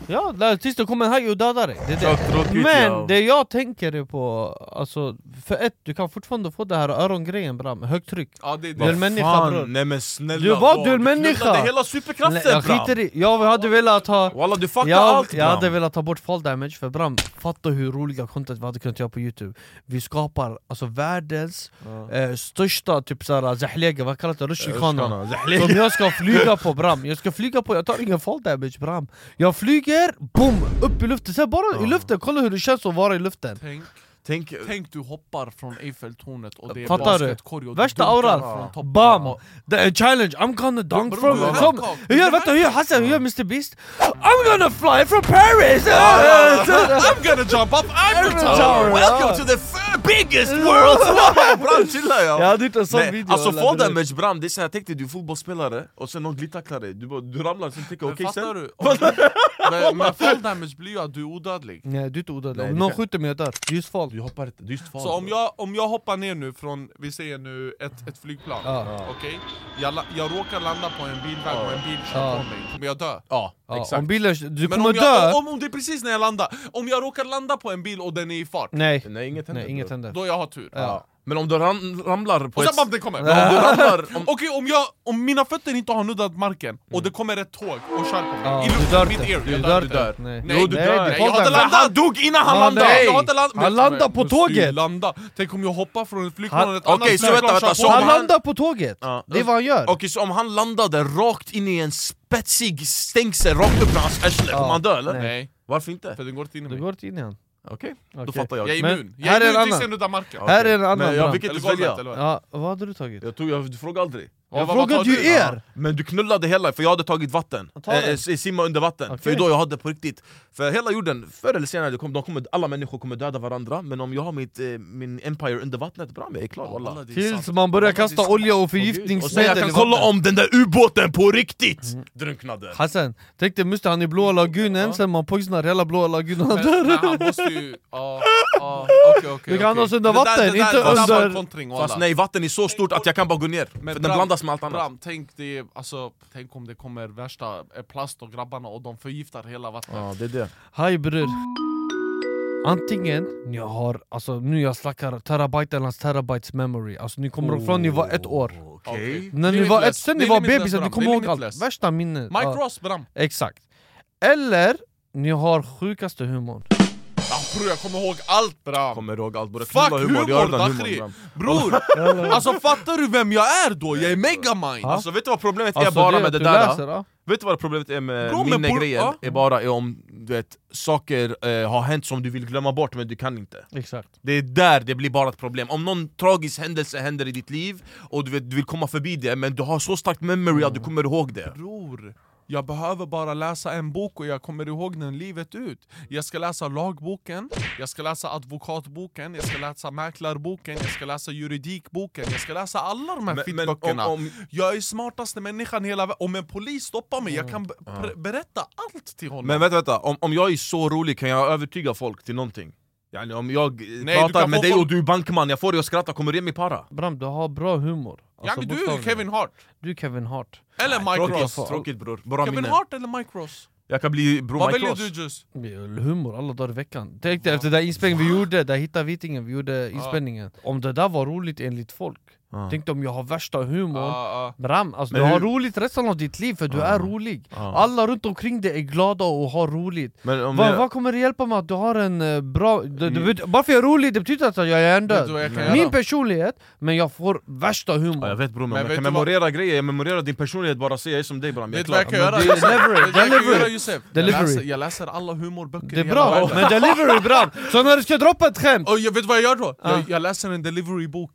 Ja, där, tills det kommer en haj och dödar dig. Det är det. tråkigt, Men ja. det jag tänker är på, alltså, för ett, du kan fortfarande få det här örongrejen bram, högtryck Ja det är Du är det människa bror. Nej men snälla Du var- vad, du är en människa. hela Nej, superkraften Jag Bram! skiter i, jag hade velat ha Walla du fuckar jag, allt jag hade velat ta bort fall damage, för Bram, fatta hur roliga content vi hade kunnat göra på youtube. Vi skapar alltså världens eh, största typ såhär zahlega, vad kallas det? Rutschkana. Som jag ska flyga på Bram, jag ska flyga på, jag tar ingen fall damage Bram. Jag flyger, boom, upp i luften, sen bara i luften, kolla hur det känns att vara i luften. Tänk, Tänk, tänk du hoppar från Eiffeltornet och det är Fattar du? basketkorg och Värsta auran, bam! Det är en challenge, I'm gonna dunk Bro, from... handkak. hur gör, vänta hur gör. Hassan, hur gör Mr Beast? I'm gonna fly from Paris! *laughs* I'm gonna jump up Eiffel Tower. Welcome to the biggest world! *laughs* Bram chilla ja! Jag hade gjort en sån video alltså fall damage Bram, det är såhär, tänk dig du är fotbollsspelare och sen någon glidtacklar dig, du, ramlar, sen tänker okej sen... *laughs* men, fall damage blir ju att du är odödlig Nej du är inte odödlig, om du någon skjuter mig jag dör, just fall Du hoppar är just fall Så om jag, om jag hoppar ner nu från, vi säger nu ett, ett flygplan, Ja. okej? Jag, la- jag råkar landa på en bilväg och en bil kör Ja. på mig, kommer jag dö? Ja, Ja, exakt om bilen, du Men kommer om, dö! jag, om, om det är precis när jag landar, om jag råkar landa på en bil och den är i fart, Nej, Nej inget händer nej inget händer då jag har tur Ja. Men om du ram, ramlar på Och sen ett... bam, det kommer! Om du ramlar... *laughs* Om, Okej, om, jag, om mina fötter inte har nuddat marken och det kommer ett tåg och kör på mig, Ja, i du luften, dör inte. Du jag dör inte. du dör. Nej. Nej, Jo, du nej, dör. nej, jag hade landat! han dog innan han Ja, landade! nej. Jag har inte landat! Han landar på tåget. Landa. Tänk om jag hoppar från ett flygplan och ett annat så flygplan vänta, vänta, så Han om han- landar på tåget! Ja. Det är vad han gör! Okej, så om han landade rakt in i en spetsig stängsel rakt upp med hans arsle, kommer han dö eller? Nej, Varför inte? för den går inte in i Det mig går inte in i han Okej, då Okej. fattar jag Jag är Men immun, här jag är är en immun tills annan. jag nuddar marken. Här är en annan Men jag Bram. fick Eller golvet, välja eller vad? Ja, vad hade du tagit? Jag tog, jag, du frågade aldrig Jag vad- frågade ju du? er! Men du knullade hela, för jag hade tagit vatten. Eh, eh, simma under vatten. Okej. För då jag hade på riktigt... För hela jorden, förr eller senare, kommer, de kommer, alla människor kommer döda varandra. Men om jag har mitt, eh, min empire under vattnet, bra, men jag är klar Ja, alla, är Tills man börjar kasta olja och Och sen jag förgiftningsmedel kan kolla om den där ubåten på riktigt drunknade. Hassan, tänk dig Musti han är i blåa lagunen, sen man poisonar hela blåa lagunen han Men, *laughs* dör. han måste ju... Ja, ja, Du kan andas under vatten, inte under- Fast nej, vatten är så stort att jag kan bara gå ner. Men för den blandas med allt annat. Bram, tänk, det, alltså, tänk om det kommer värsta eh, plast och grabbarna och de förgiftar hela vattnet. Ja, det är det. Hej bror. Antingen ni har, alltså nu jag snackar terabyternas terabytes memory, alltså ni kommer ihåg från ni var ett år. Okej. När ni var ett, sen ni var bebisar, ni kommer ihåg allt. Värsta minnet. Mike Ross bram! exakt. Eller ni har sjukaste humorn. Ja, bror jag kommer ihåg allt bram! Kommer ihåg allt, både Fuck humor, humor, Dakhri! Bror! *laughs* alltså fattar du vem jag är då? Jag är megamind! Alltså vet du vad problemet är Alltså, bara det med det där? läser. Vet du vad problemet är med Bro, minnegrejen? ja. Är bara är om du vet, saker eh, har hänt som du vill glömma bort men du kan inte Exakt. Det är där det blir bara ett problem, om någon tragisk händelse händer i ditt liv och du, vet, du vill komma förbi det men du har så starkt memory att du kommer ihåg det Bror, jag behöver bara läsa en bok och jag kommer ihåg den livet ut. Jag ska läsa lagboken, jag ska läsa advokatboken, jag ska läsa mäklarboken, jag ska läsa juridikboken, jag ska läsa alla de här Men- fittböckerna. om- om- Jag är smartaste människan i hela världen. Om en polis stoppar mig, jag kan berätta allt till honom. Men vänta, vänta. Om, om jag är så rolig kan jag övertyga folk till någonting? Yani om jag du pratar med dig och du är bankman, jag får dig att skratta, kommer det mig para? Bram, du har bra humor. ja, Alltså, men du är. Kevin Hart. Du är Kevin Hart. Eller Mike Tråkigt, Ross. tråkigt bror, bra Kevin minne Hart eller Mike Ross? Jag kan bli bror Vad Mike väljer Ross du just? Humor alla dagar i veckan. Tänk dig efter den inspelningen vi gjorde, där hittade Vitingen, vi gjorde inspelningen. Om det där var roligt enligt folk, Ja. tänk om jag har värsta humorn. Ja, ja. Bram, alltså du har hur- roligt resten av ditt liv för du är rolig. Alla runt omkring dig är glada och har roligt. Men om Va, jag, Vad kommer det hjälpa mig att du har en eh, bra... Det, Mm. bet- bara för jag är rolig, det betyder att jag är du vad jag kan Min göra? personlighet, men jag får värsta humor. ja, jag vet bror, men, Men jag vet kan du vad- memorera grejer, jag memorerar din personlighet bara säga jag är som dig bram, Vet du vad jag kan göra? delivery, du vad delivery. Jag läser, jag läser alla humorböcker Det är bra, men delivery Bram! Så när du ska droppa ett skämt, Och jag vet vad jag gör då? Ja. Jag, jag läser en delivery-bok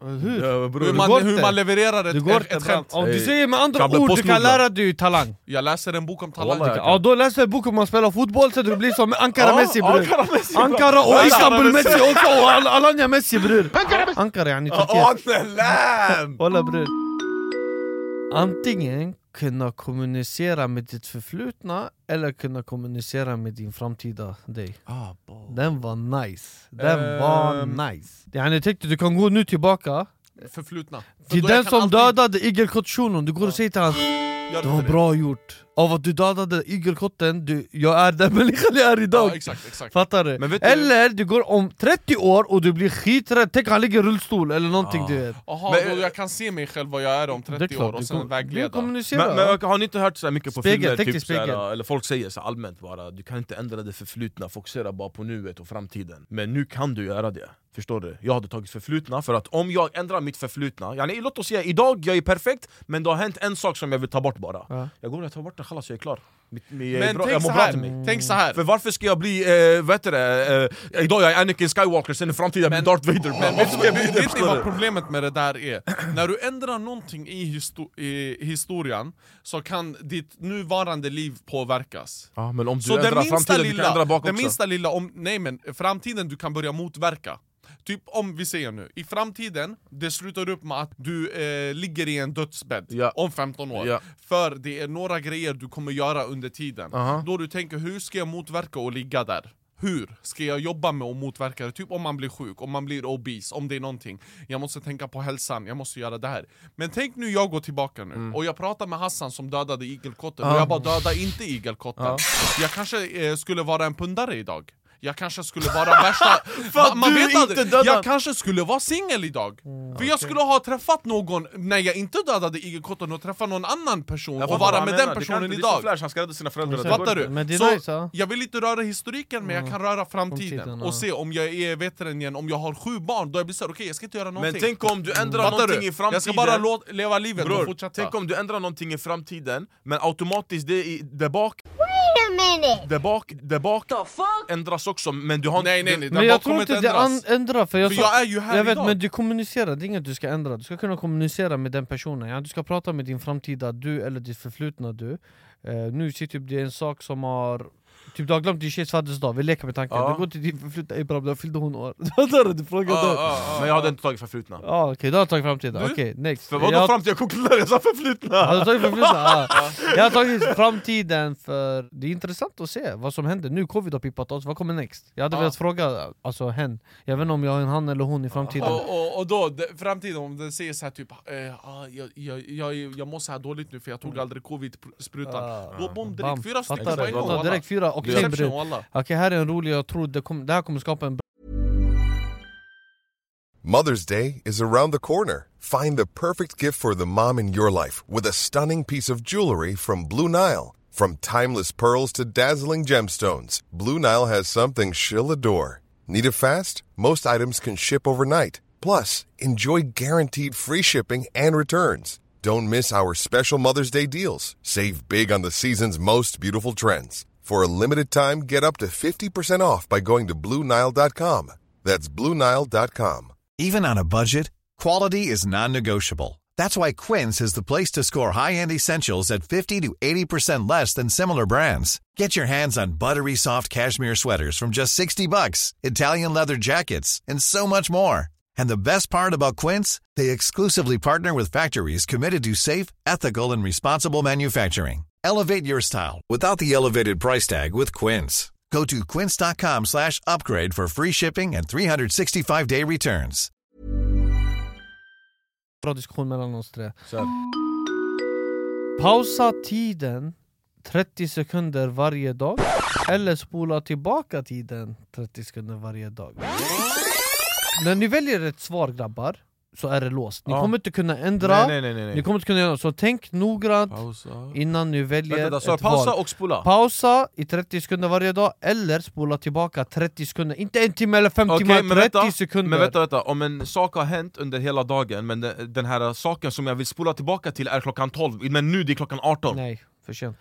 hur? Ja, Hur bror. man, går hur man levererar ett, Du går ett, ett skämt Om du säger med andra ord, du kan lära dig talang. Jag läser en bok om talang. Ja då läser jag bok om man spelar fotboll så du blir som Ankara Messi bror Ankara Messi, bra. Ankara och Istanbul Messi. Också och Al- Alanya Messi bror Ankara yani lamb! Walla bror Antingen kunna kommunicera med ditt förflutna eller kunna kommunicera med din framtida dig. Ah. Den var nice, den var Ehm. nice. Yani tänkte du kan gå nu tillbaka. Förflutna. För till jag den som alltid dödade igelkottshunon, du går och säger till honom Det var bra gjort, av att du dödade igelkotten, du, jag är den *laughs* människan jag är idag. Ja exakt, exakt. Fattar du? Du- eller du går om 30 år och du blir skiträdd, tänk han ligger i rullstol eller någonting du vet. Jaha, Men- då jag kan se mig själv vad jag är om 30 år och sen kom- du vägleda Men, men har ni inte hört så mycket på Spegel, filmer, typ, så spegel. här, eller folk säger så allmänt bara Du kan inte ändra det förflutna, fokusera bara på nuet och framtiden. Men nu kan du göra det, förstår du? Jag hade tagit förflutna för att om jag ändrar mitt förflutna yani, Låt oss säga idag, jag är perfekt men det har hänt en sak som jag vill ta bort bara. Ja. Jag går och tar bort det, chalas jag är klar. Mitt, är Men bra, tänk så här, tänk så här. För varför ska jag bli, eh, vad heter det, eh, idag jag är Anakin Skywalker, sen i framtiden Men- Darth Vader. Men vet, vet, vet ni vad du? problemet med det där är? När du ändrar någonting i, histo i historien så kan ditt nuvarande liv påverkas. Ja men om du Så ändrar framtiden, du kan ändra lilla, bak också. minsta lilla, om, nej men framtiden du kan börja motverka Typ om vi säger nu, i framtiden, det slutar upp med att du eh, ligger i en dödsbädd Ja. om 15 år Ja. För det är några grejer du kommer göra under tiden Aha. Då du tänker, hur ska jag motverka att ligga där? Hur ska jag jobba med att motverka det? Typ om man blir sjuk, om man blir obese, om det är någonting Jag måste tänka på hälsan, jag måste göra det här Men tänk nu jag går tillbaka nu, Mm. och jag pratar med Hassan som dödade igelkotten Ah. Och jag bara döda inte igelkotten Jag kanske eh, skulle vara en pundare idag jag kanske skulle vara värsta... *laughs* Man du vet inte aldrig. Jag kanske skulle vara singel idag För jag skulle ha träffat någon när jag inte dödade igelkotten och träffat någon annan person Jag och vara med menar. den personen inte- Det är som idag Flash, han ska rädda sina föräldrar Fattar du? inte. Men det är så nice, ja. jag vill inte röra historiken men jag kan röra framtiden, Framtiden, och ja. se om jag är veteran igen, om jag har sju barn, då jag blir såhär okej jag ska inte göra någonting Men tänk om du ändrar Fattar någonting i framtiden Jag ska bara låt, leva livet och Bror, fortsätta tänk om du ändrar någonting i framtiden Men automatiskt det i, där bak a minute! Där bak, där bak ändras också, men du har Nej nej nej, Men jag tror inte inte det ändras. ändrar för jag, För sa- jag är ju här jag vet idag. men du kommunicerar, det är inget du ska ändra Du ska kunna kommunicera med den personen, ja? du ska prata med din framtida du eller ditt förflutna du eh, Nu ser typ det är en sak som har Typ du har glömt din tjejs födelsedag, vi leker med tanken Ja. Du går till din förflutna, ey bror, då fyllde hon år *laughs* du? Frågade Ja, ja, ja, Men jag hade inte tagit förflutna. Ja okej, du har tagit framtida, Du? okej next För vadå jag, framtid? Jag konkluderade, jag sa förflutna! Har du tagit förflutna? *laughs* Ja. Jag har tagit framtiden för det är intressant att se vad som händer nu, covid har pippat oss, vad kommer next? Jag hade Ja. velat fråga alltså hen, jag vet inte om jag har en han eller hon i framtiden Och, och, och då, det, framtiden om den säger så här typ eh, ah, jag, jag, jag, jag mår så här dåligt nu för jag tog aldrig covid-sprutan Ah. Då bom, Bam. direkt fyra stycken. Direkt fyra och Reception, brud. walla. Okej här är en rolig, jag tror det, kom, det här kommer skapa en bra Mother's Day is around the corner. Find the perfect gift for the mom in your life with a stunning piece of jewelry from Blue Nile. From timeless pearls to dazzling gemstones, Blue Nile has something she'll adore. Need it fast? Most items can ship overnight. Plus, enjoy guaranteed free shipping and returns. Don't miss our special Mother's Day deals. Save big on the season's most beautiful trends. For a limited time, get up to 50% off by going to BlueNile.com. That's BlueNile.com. Even on a budget, quality is non-negotiable. That's why Quince is the place to score high-end essentials at 50 to 80% less than similar brands. Get your hands on buttery soft cashmere sweaters from just 60 bucks, Italian leather jackets, and so much more. And the best part about Quince, they exclusively partner with factories committed to safe, ethical, and responsible manufacturing. Elevate your style without the elevated price tag with Quince. Go to quince.com slash upgrade for free shipping and 365-day returns. bra diskussion mellan oss tre här. Pausa tiden 30 sekunder varje dag Eller spola tillbaka tiden 30 sekunder varje dag När ni väljer ett svar grabbar så är det låst, ni Ja. kommer inte kunna ändra Nej nej nej. Ni kommer inte kunna göra så tänk noggrant Pausa. innan ni väljer Vänta, så ett pausa val och spola? Pausa i 30 sekunder varje dag, eller spola tillbaka 30 sekunder, inte en timme eller fem Okej, timmar, men 30 vänta, sekunder Men vänta, vänta, om en sak har hänt under hela dagen men den, här saken som jag vill spola tillbaka till är klockan 12, men nu det är klockan 18 Nej,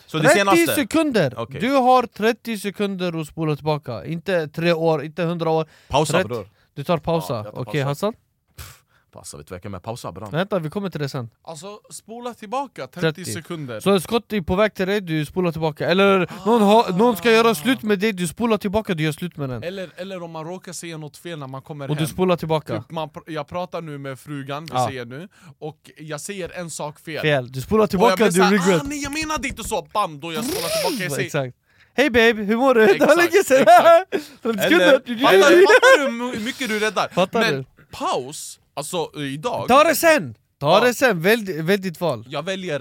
Så det 30 senaste? sekunder! Okej. Du har 30 sekunder att spola tillbaka, inte 3 år, inte 100 år Pausa 30 bror Du tar pausa, Ja, okej pausa. Hassan? Pausa, vet du vad jag kan med? Pausa bram Vänta, vi kommer till det sen Alltså spola tillbaka 30, 30. sekunder Så Scott är på väg till dig, du spolar tillbaka Eller någon, har, någon ska göra slut med dig, du spolar tillbaka, du gör slut med den eller, eller om man råkar säga något fel när man kommer Och hem du spolar tillbaka Typ man, pr- jag pratar nu med frugan, vi Ja. säger nu, och jag säger en sak fel, Fel, du spolar och jag tillbaka, du regret ah, nej jag menade inte så, bam! Då jag spolar tillbaka, jag säger Exakt Hej babe, hur mår du? Det var länge sedan! exakt. *laughs* 30 Eller- sekunder! *laughs* Fattar fattar du hur mycket du räddar? Fattar Men du? paus, alltså eh, idag, Ta det sen! Ta Ja. det sen, välj, välj ditt val jag väljer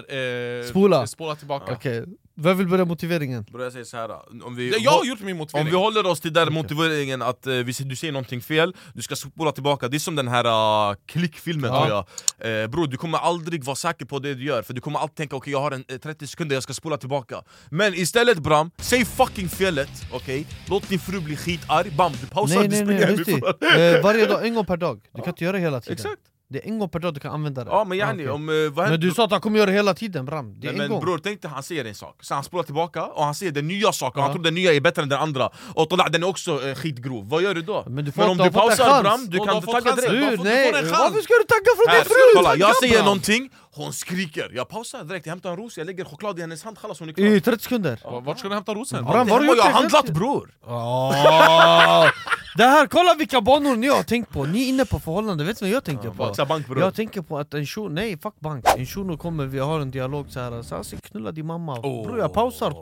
eh, Spola. spola tillbaka Okej, vem vill börja motiveringen? Bror jag säger såhär, om vi, Ja, Jag har gjort min om motivering. vi håller oss till den motiveringen att vi, du säger någonting fel, du ska spola tillbaka, det är som den här uh, klickfilmen Ja. tror jag. Eh, Bror du kommer aldrig vara säker på det du gör, för du kommer alltid tänka okej jag har en, eh, 30 sekunder, jag ska spola tillbaka. Men istället Bram, säg fucking felet, okej? Låt din fru bli skitarg, bam du pausar, Nej *laughs* du nej springer nej, eh, Varje dag, en gång per dag, du kan inte göra det hela tiden. Exakt! Det är en gång per dag du kan använda det. Ja men yani, okej. om, eh, vad Men du sa att han kommer göra det hela tiden Bram, det är Nej, en men gång. bror, tänk dig han säger en sak, så han spolar tillbaka och han säger den nya saken, och han Ja. tror den nya är bättre än den andra. Och tola, den är också eh, skitgrov, vad gör du då? Men du får- om du pausar. Bram, du kan du tagga direkt. Du nej, varför ska du tagga från Här, din fru? jag säger någonting, hon skriker, jag pausar direkt, jag hämtar en ros, jag lägger choklad i hennes hand, chalas hon är klar I 30 sekunder. Va- Vart ska du hämta rosen? Bram, har du har jag det? handlat bror! Åh, Det här, kolla vilka banor ni har tänkt på, ni är inne på förhållande, vet ni vad jag tänker på? Baxa bank Jag tänker på att en shuno, nej fuck bank, en shuno kommer, vi har en dialog så här. så knulla din mamma, bror jag pausar.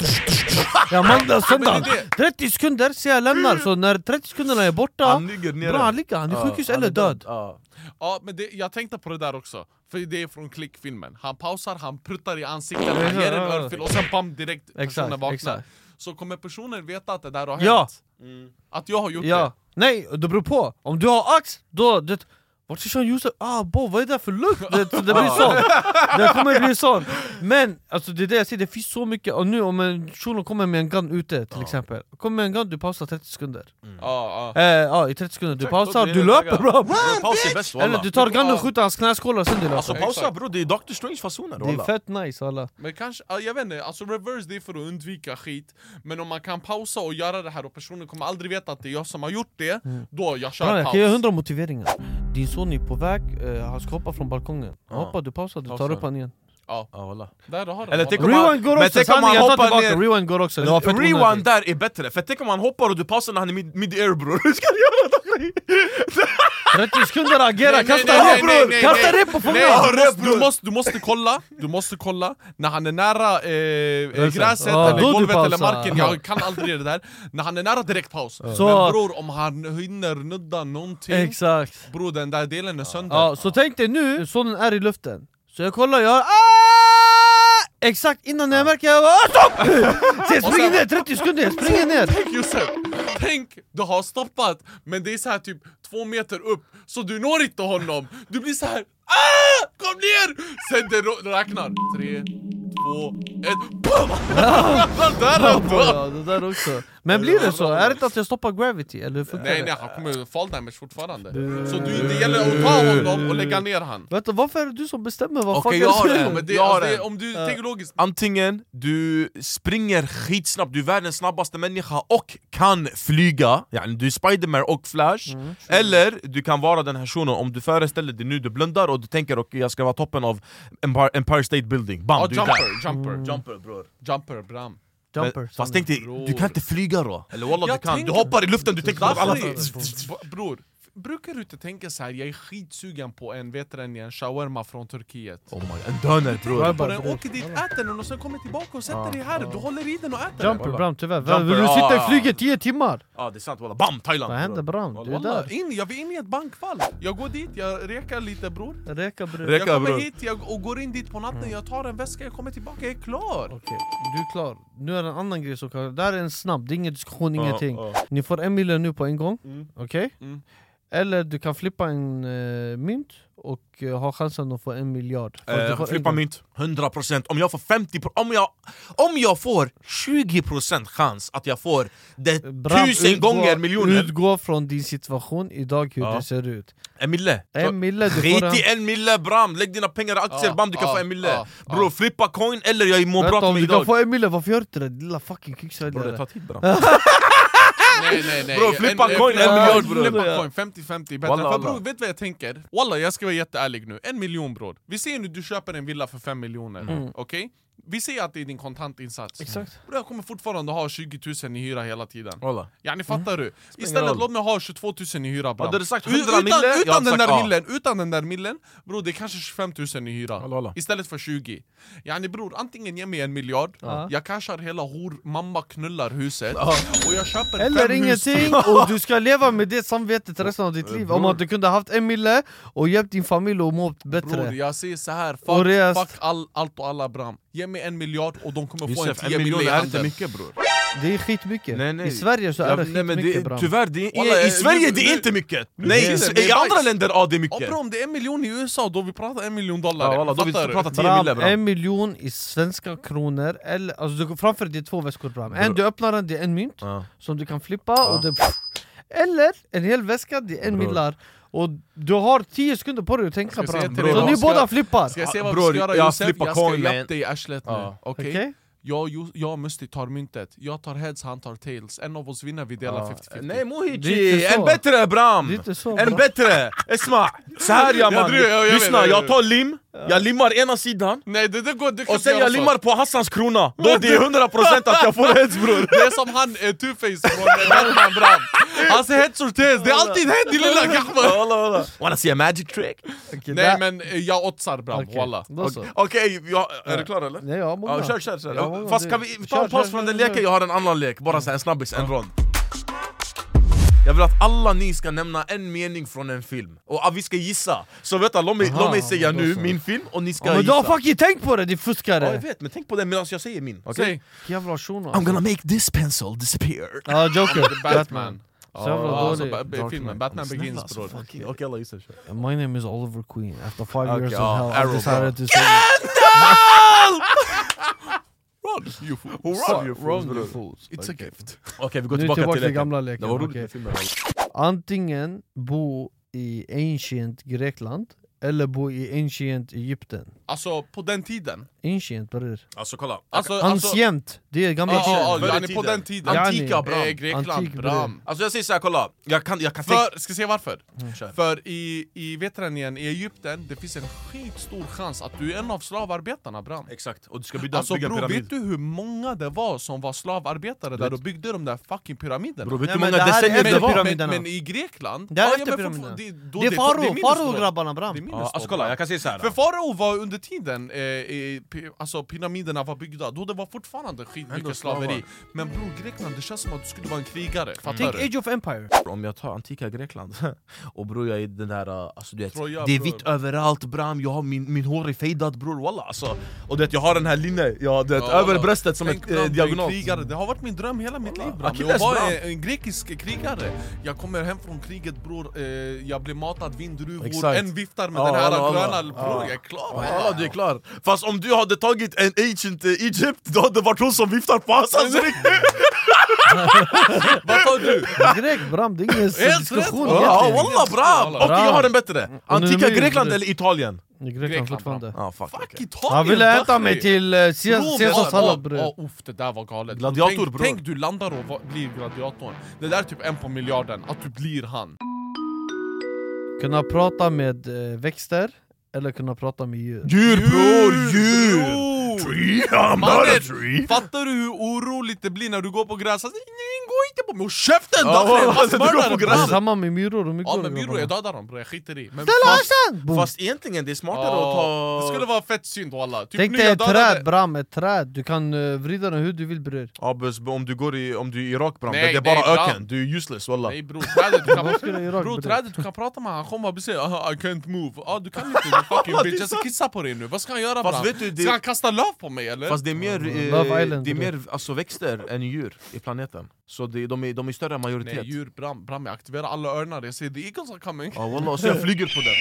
Jag mandlar sönder Men det är 30 sekunder, så jag lämnar, så när 30 sekunderna är borta Han ligger nere. Bra han ligger, han är Ja, sjukhus eller död. Ja. Ja, men det, jag tänkte på det där också, för det är från klickfilmen Han pausar, han pruttar i ansiktet, han Ja, ger en ja, ja. örfil och sen bam direkt personen vaknar. Så kommer personen veta att det där har Ja. hänt? Att jag har gjort Ja, nej det beror på, om du har ax, då, det, Vart är Sean Josef? Ah bo, vad är det för lukt? Det, det blir sånt! Det kommer bli sånt! Men alltså det är det jag säger, det finns så mycket, och nu om en shuno kommer med en gun ute till exempel. Kommer med en gun, du pausar 30 sekunder. Ja, ja. eh, Ja, i 30 sekunder, du pausar, du löper bra! Paus Eller du tar gunnen skjuter hans knäskålar sen du löper. Alltså pausa bror, det är Doctor Strange fasoner Det är fett nice alla Men kanske, ja, jag vet inte, alltså reverse det är för att undvika skit. Men om man kan pausa och göra det här och personen kommer aldrig veta att det är jag som har gjort det Då jag kör Bra, jag paus. kan ge hundra motiveringar Son är på väg, eh, han ska hoppa från balkongen. Ja. Hoppa, du pausar, du tar upp han igen Ja, Ja walla där har Eller tänk om han- Rewind går men också, tänk om han jag tar hoppar tillbaka, ner- rewind går också det Rewind där är bättre, för tänk om han hoppar och du pausar när han är mid- mid-air bror. *laughs* Hur ska du göra då? 30 *laughs* sekunder agera, Nej, nej, kasta nej, rep nej, bror! nej, Kasta nej. rep och få Nej, med! du, måste, du, måste, kolla, du måste kolla När han är nära eh, eh, gräset eller golvet eller marken, jag kan aldrig det där. När han är nära direkt paus. Så- Men bror, om han hinner nudda någonting Exakt. Bror den där delen är sönder. Ja, så tänk dig nu, sonen är i luften. Så jag kollar, jag hör ah! Exakt innan jag märker jag bara ah, stopp! Så jag springer ner 30 sekunder, jag springer ner Tänk Josef, tänk du har stoppat men det är så här typ två meter upp så du når inte honom Du blir så här ah! Kom ner! Sen det räknar Tre, två, ett BOOM! *laughs* Där uppe! Ja, det där också Men blir det så? Är det inte att jag stoppar gravity? Eller hur funkar Nej det? nej, han kommer fall damage fortfarande Så du, det gäller att ta honom och lägga ner han Vänta, varför är det du som bestämmer vad Okej, jag har är det? en. men det, Jag har alltså, det. Om du tänker logiskt Antingen du springer skitsnabbt, du är världens snabbaste människa och kan flyga, yani du är Spiderman och Flash Eller du kan vara den här shunon, om du föreställer dig nu, du blundar och du tänker okej jag ska vara toppen av Empire, Empire State Building, bam! Ja, du är där. jumper, jumper, Jumper bror. Jumper, bram. Jumper, Men, Fast tänk dig, du kan inte flyga då! Eller wallah du kan, tänker- du hoppar i luften, du tänker på alla... Bror, brukar du inte tänka så här, jag är skitsugen på en, vet du den, en shawarma från Turkiet Oh my, en döner bror! Bara den, åker dit, äter den och sen kommer tillbaka och sätter dig här, du håller i den och äter den Jumper Bram tyvärr, Jumper, Vill du ja, sitta i flyget 10 timmar? Ja det är sant wallah, bam! Thailand! Vad händer bror. Bram? Du är där in, jag vill in i ett bankfall Jag går dit, jag rekar lite bror Räka bror. Jag kommer bror. hit jag, och går in dit på natten, jag tar en väska, jag kommer tillbaka, jag är klar Okej, du är klar. Nu är det en annan grej som kan... Det här är en snabb, det är ingen diskussion, ingenting. Ni får en miljon nu på en gång, okej? Eller du kan flippa en uh, mynt och eh, ha chansen att få en miljard. Fast du Eh, en flippa gång. mynt, 100% Om jag får 50 om jag, om jag får 20% chans att jag får det Bram, tusen utgå- gånger miljoner Utgå från din situation idag, hur Ja. det ser ut. En mille! En mille, du får Skit en... i en mille bram, lägg dina pengar i aktier, Ja, bam du kan ja, få en mille ja, Bror flippa coin eller jag mår bra Vänta, om du kan idag få en mille, varför gör du inte det? Lilla fucking Bror det kuksäljare. tar tid bram *laughs* Nej nej nej Bro, flippa En- coin, en- en miljard, bro. Flippa coin, 50-50 bättre För bror, vet du vad jag tänker? Wallah jag ska vara jätteärlig nu, en miljon bror Vi ser nu du köper en villa för 5 miljoner, okej? Vi ser att det är din kontantinsats. Exakt. Bror jag kommer fortfarande ha 20 000 i hyra hela tiden. Wallah. Yani fattar du? Istället låt mig ha 22 000 i hyra bram Hade du sagt U- 100 utan, mille, utan, den där ja. millen, utan den där millen, bror det är kanske 25 000 i hyra. Wallah, wallah. Istället för 20 Yani bror, antingen ge mig en miljard, Ja. jag cashar hela hor, mamma knullar huset. Och jag köper Eller fem hus ingenting, och du ska leva med det samvetet resten av ditt liv. Om att du kunde haft en mille och hjälpt din familj att må Bror bättre. jag säger så här, fuck, fuck all, allt och alla bram. Ge mig en miljard och de kommer få en Josef, 10 en miljon miljoner i är inte mycket bror Det är skitmycket. Nej, nej. I Sverige så är Ja, det nej, skitmycket det, Bram. Tyvärr, det är, Wallah, i Sverige nu- det är inte mycket! Nej, i, det är i andra länder ja det är Och mycket bro, om det är en miljon i USA, då vi pratar en miljon dollar Ja, då vi pratar 10 Bram, mille bram en miljon i svenska kronor, eller, alltså du framför dig två väskor Bram. En du öppnar den, det är en mynt Ja. som du kan flippa och det, Eller en hel väska, det är en millar Och du har 10 sekunder på dig att tänka till dig Så ni båda flippar! Ska jag säga vad bror, vi ska göra jag Josef? Jag ska man. dig i arslet nu? Okej? Jag, jag och Musti tar myntet, jag tar heads, han tar tails. En av oss vinner, vi delar 50-50 Nej Mohici, en bättre Bram! Det är inte så En bättre! Esma! Så här ja *laughs* Jag man, lyssna jag tar lim, jag limmar ena sidan. Nej det, det går, det och sen jag limmar på Hassans krona, då det är 100% att jag får heads bror! *laughs* Det är som han, eh, Two-Face från eh, Batman Bram. Hans heads or tails, det är alltid head i lilla gahman Wanna see a magic trick? Nej men eh, jag oddsar Bram, Okej, walla. Okej, är du klar eller? Nej, jag har många. Kör, kör, kör. Många. Fast kan vi ta en paus från den leken? Jag har en annan lek, bara så här, en snabbis, en rond. Jag vill att alla ni ska nämna en mening från en film, och att vi ska gissa. Så vänta, låt mig, Aha, låt mig säga nu min film och ni ska Ja, men du gissa. har fucking tänkt på det din Ja jag fuskare! vet, men tänk på det medan jag säger min, okej? Säg, Jävla shuno I'm gonna make this pencil disappear. Ja, Joker, *laughs* Batman. Så jävla Ja, alltså, dålig. filmen, Batman Begins alltså, bror. Okej alla gissar, kör. My name is Oliver Queen. After five Okay, years of ja, hell, I decided to say *laughs* Run, you fool. Run, you fools, Run, you fools. It's a gift. Okej vi går tillbaka tillbaka till till leken. gamla Det leken. var roligt okej. med filmen. Antingen bo i ancient Grekland eller bo i ancient Egypten. Alltså på den tiden. Ancient, vad är det? Alltså kolla. Alltså, alltså, Ancient, det är gamla ja, tiden. ja, Förr i ja, ni på den tiden. Ja, Antika Bram. Eh, Grekland, Antik, Bram. Alltså jag säger såhär, kolla. Jag kan, jag kan. För, ska säga varför? Kör. För i, i, vet du igen, i Egypten, det finns en skitstor chans att du är en av slavarbetarna Bram. Exakt, och du ska bygga, Alltså bygga en bror, pyramid. vet du hur många det var som var slavarbetare där och byggde de där fucking pyramiderna? Bro, vet du hur men många decennier det var? men, men i Grekland... Det är efter pyramiderna. det- är Faro. Faro-grabbarna Bram. Ja, alltså kolla, jag kan säga såhär. För farao var under tiden eh, i, alltså pyramiderna var byggda, då det var fortfarande skitmycket slaveri Men bror, Grekland, det känns som att du skulle vara en krigare, fattar Tänk du? Age of Empire. Om jag tar antika Grekland *laughs* och bror jag är den där, uh, alltså du vet, Troja, det är vitt överallt bram, jag har min, min hår är fejdad bror walla alltså Och du vet, jag har den här linjen, jag, du vet, Ja, över bröstet som ett eh, diagonalt krigare. Det har varit min dröm hela mitt liv bram, vara bram. en, en grekisk krigare Jag kommer hem från kriget bror, eh, jag blir matad vindruvor, en viftar med Ja, den här alla, alla. gröna, bror jag är klar Ja du är klar! Fast om du hade tagit en ancient eh, Egypt, då hade det varit hon som viftar på Hassans rygg! *laughs* Vad tar du? Grek Bram, det är ingen Helt diskussion rätt. Ja walla bram! Okej jag har en bättre! Antika Grekland eller Italien? I Grekland Grekland, fortfarande. Ah, fuck, Fuck. Italien! Han ville äta mig till uh, Caesars sallad ja, bror. ja, uff, det där var galet. Gladiator, tänk, bror. tänk du landar och blir gladiatorn. Det där är typ en på miljarden, att du blir han. Kunna prata med eh, växter eller kunna prata med djur. Djur bror, djur! Tree, *laughs* I'm not a Mannen, tree! fattar du hur oroligt det blir när du går på gräs? Alltså, nej, gå inte på mig! Och käften! Ja, gräset. Samma med myror, hur mycket Ja men myror, jag dödar dem bror, jag skiter i. Men fast-. Fast egentligen det är smartare Ja, att ta... Det skulle vara fett synd walla. Typ Tänk nu dig ett träd Bram, ett träd. Du kan uh, vrida den hur du vill bror. Ja, om du går i, om du är i Irak bram, Nej, det är bara nej, öken, du är useless walla Nej bror, trädet du *laughs* kan... Bro, trädet du kan prata med, han kommer och säger "Ah, I can't move ah, Du kan inte du fucking *laughs* bitch, jag ska kissa på dig nu, vad ska han göra bram? vet du, det- Ska han kasta löv på mig eller? Fast det är mer, eh, Island, det är mer alltså, växter än djur i planeten. Så det, de, är, de är större majoritet. Nej djur, bram, bram, jag aktiverar alla örnar, jag ser the eagles are coming. Ja walla, och så jag *laughs* flyger på den.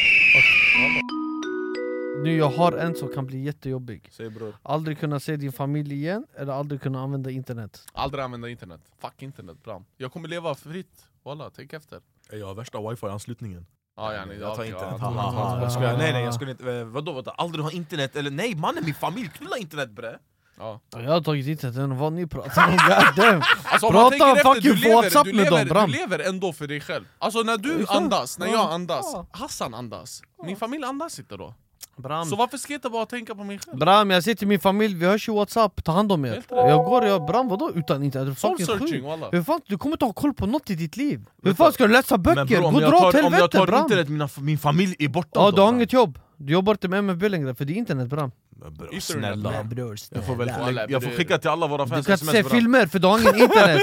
Nu jag har en som kan bli jättejobbig. Säg bror. Aldrig kunna se din familj igen, eller aldrig kunna använda internet. Aldrig använda internet, fuck internet bram. Jag kommer leva fritt, walla, tänk efter. Jag har värsta wifi-anslutningen. ah, ja, nej, Jag tar internet, ja, ha, ha, ha. ja. Jag skojar. Nej nej jag skulle inte, eh, vadå, vadå aldrig ha internet eller nej mannen min familj, knulla internet bre ja. Jag har tagit internet än vad ni pratar om, *laughs* goddamn! Alltså, om Prata efter, fucking du lever, WhatsApp du med lever, dem, Bram. Du lever ändå för dig själv Alltså när du andas, när Ja. jag andas. Hassan andas Min familj andas inte då Bram. Så varför ska jag inte bara tänka på mig själv? Bram, jag säger till min familj, vi hörs i whatsapp, ta hand om er Jag går, jag, Bram vadå utan internet? Du fucking sjuk? Hur fan, du kommer inte ha koll på något i ditt liv Hur fan ska du läsa böcker? Gå och dra åt tar, om jag helvete tar Bram! internet, mina, min familj är borta Ja då, du har bram. inget jobb, du jobbar inte med MFB längre för det är internet Bram bror, snälla bror, jag får, väl, jag får skicka till alla våra Du fans kan *laughs* inte se filmer för du har ingen internet?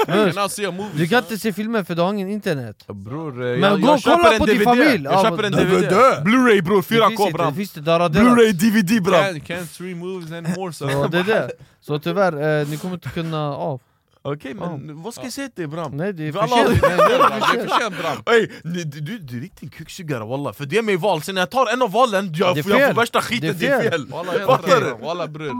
Du kan inte se filmer för du har ingen internet Bror, eh, Men jag, gå jag och kolla på din DVD. familj. Jag Ja, köper en men- DVD! Blu-ray bror, Det finns 4K inte, det bram! du Blu-ray DVD bram! Can't, can't stream movies anymore so. Så det är det Så tyvärr, eh, ni kommer inte kunna, ja Okej men vad ska jag säga till bram? Nej det är för alla- sent. Nej, det är Bram, för sent. Ey, du, du, du är riktigt kuksugare walla, för det är mig val, sen när jag tar en av valen, jag, Det jag får värsta skiten, det är fel. Fattar du? walla bror.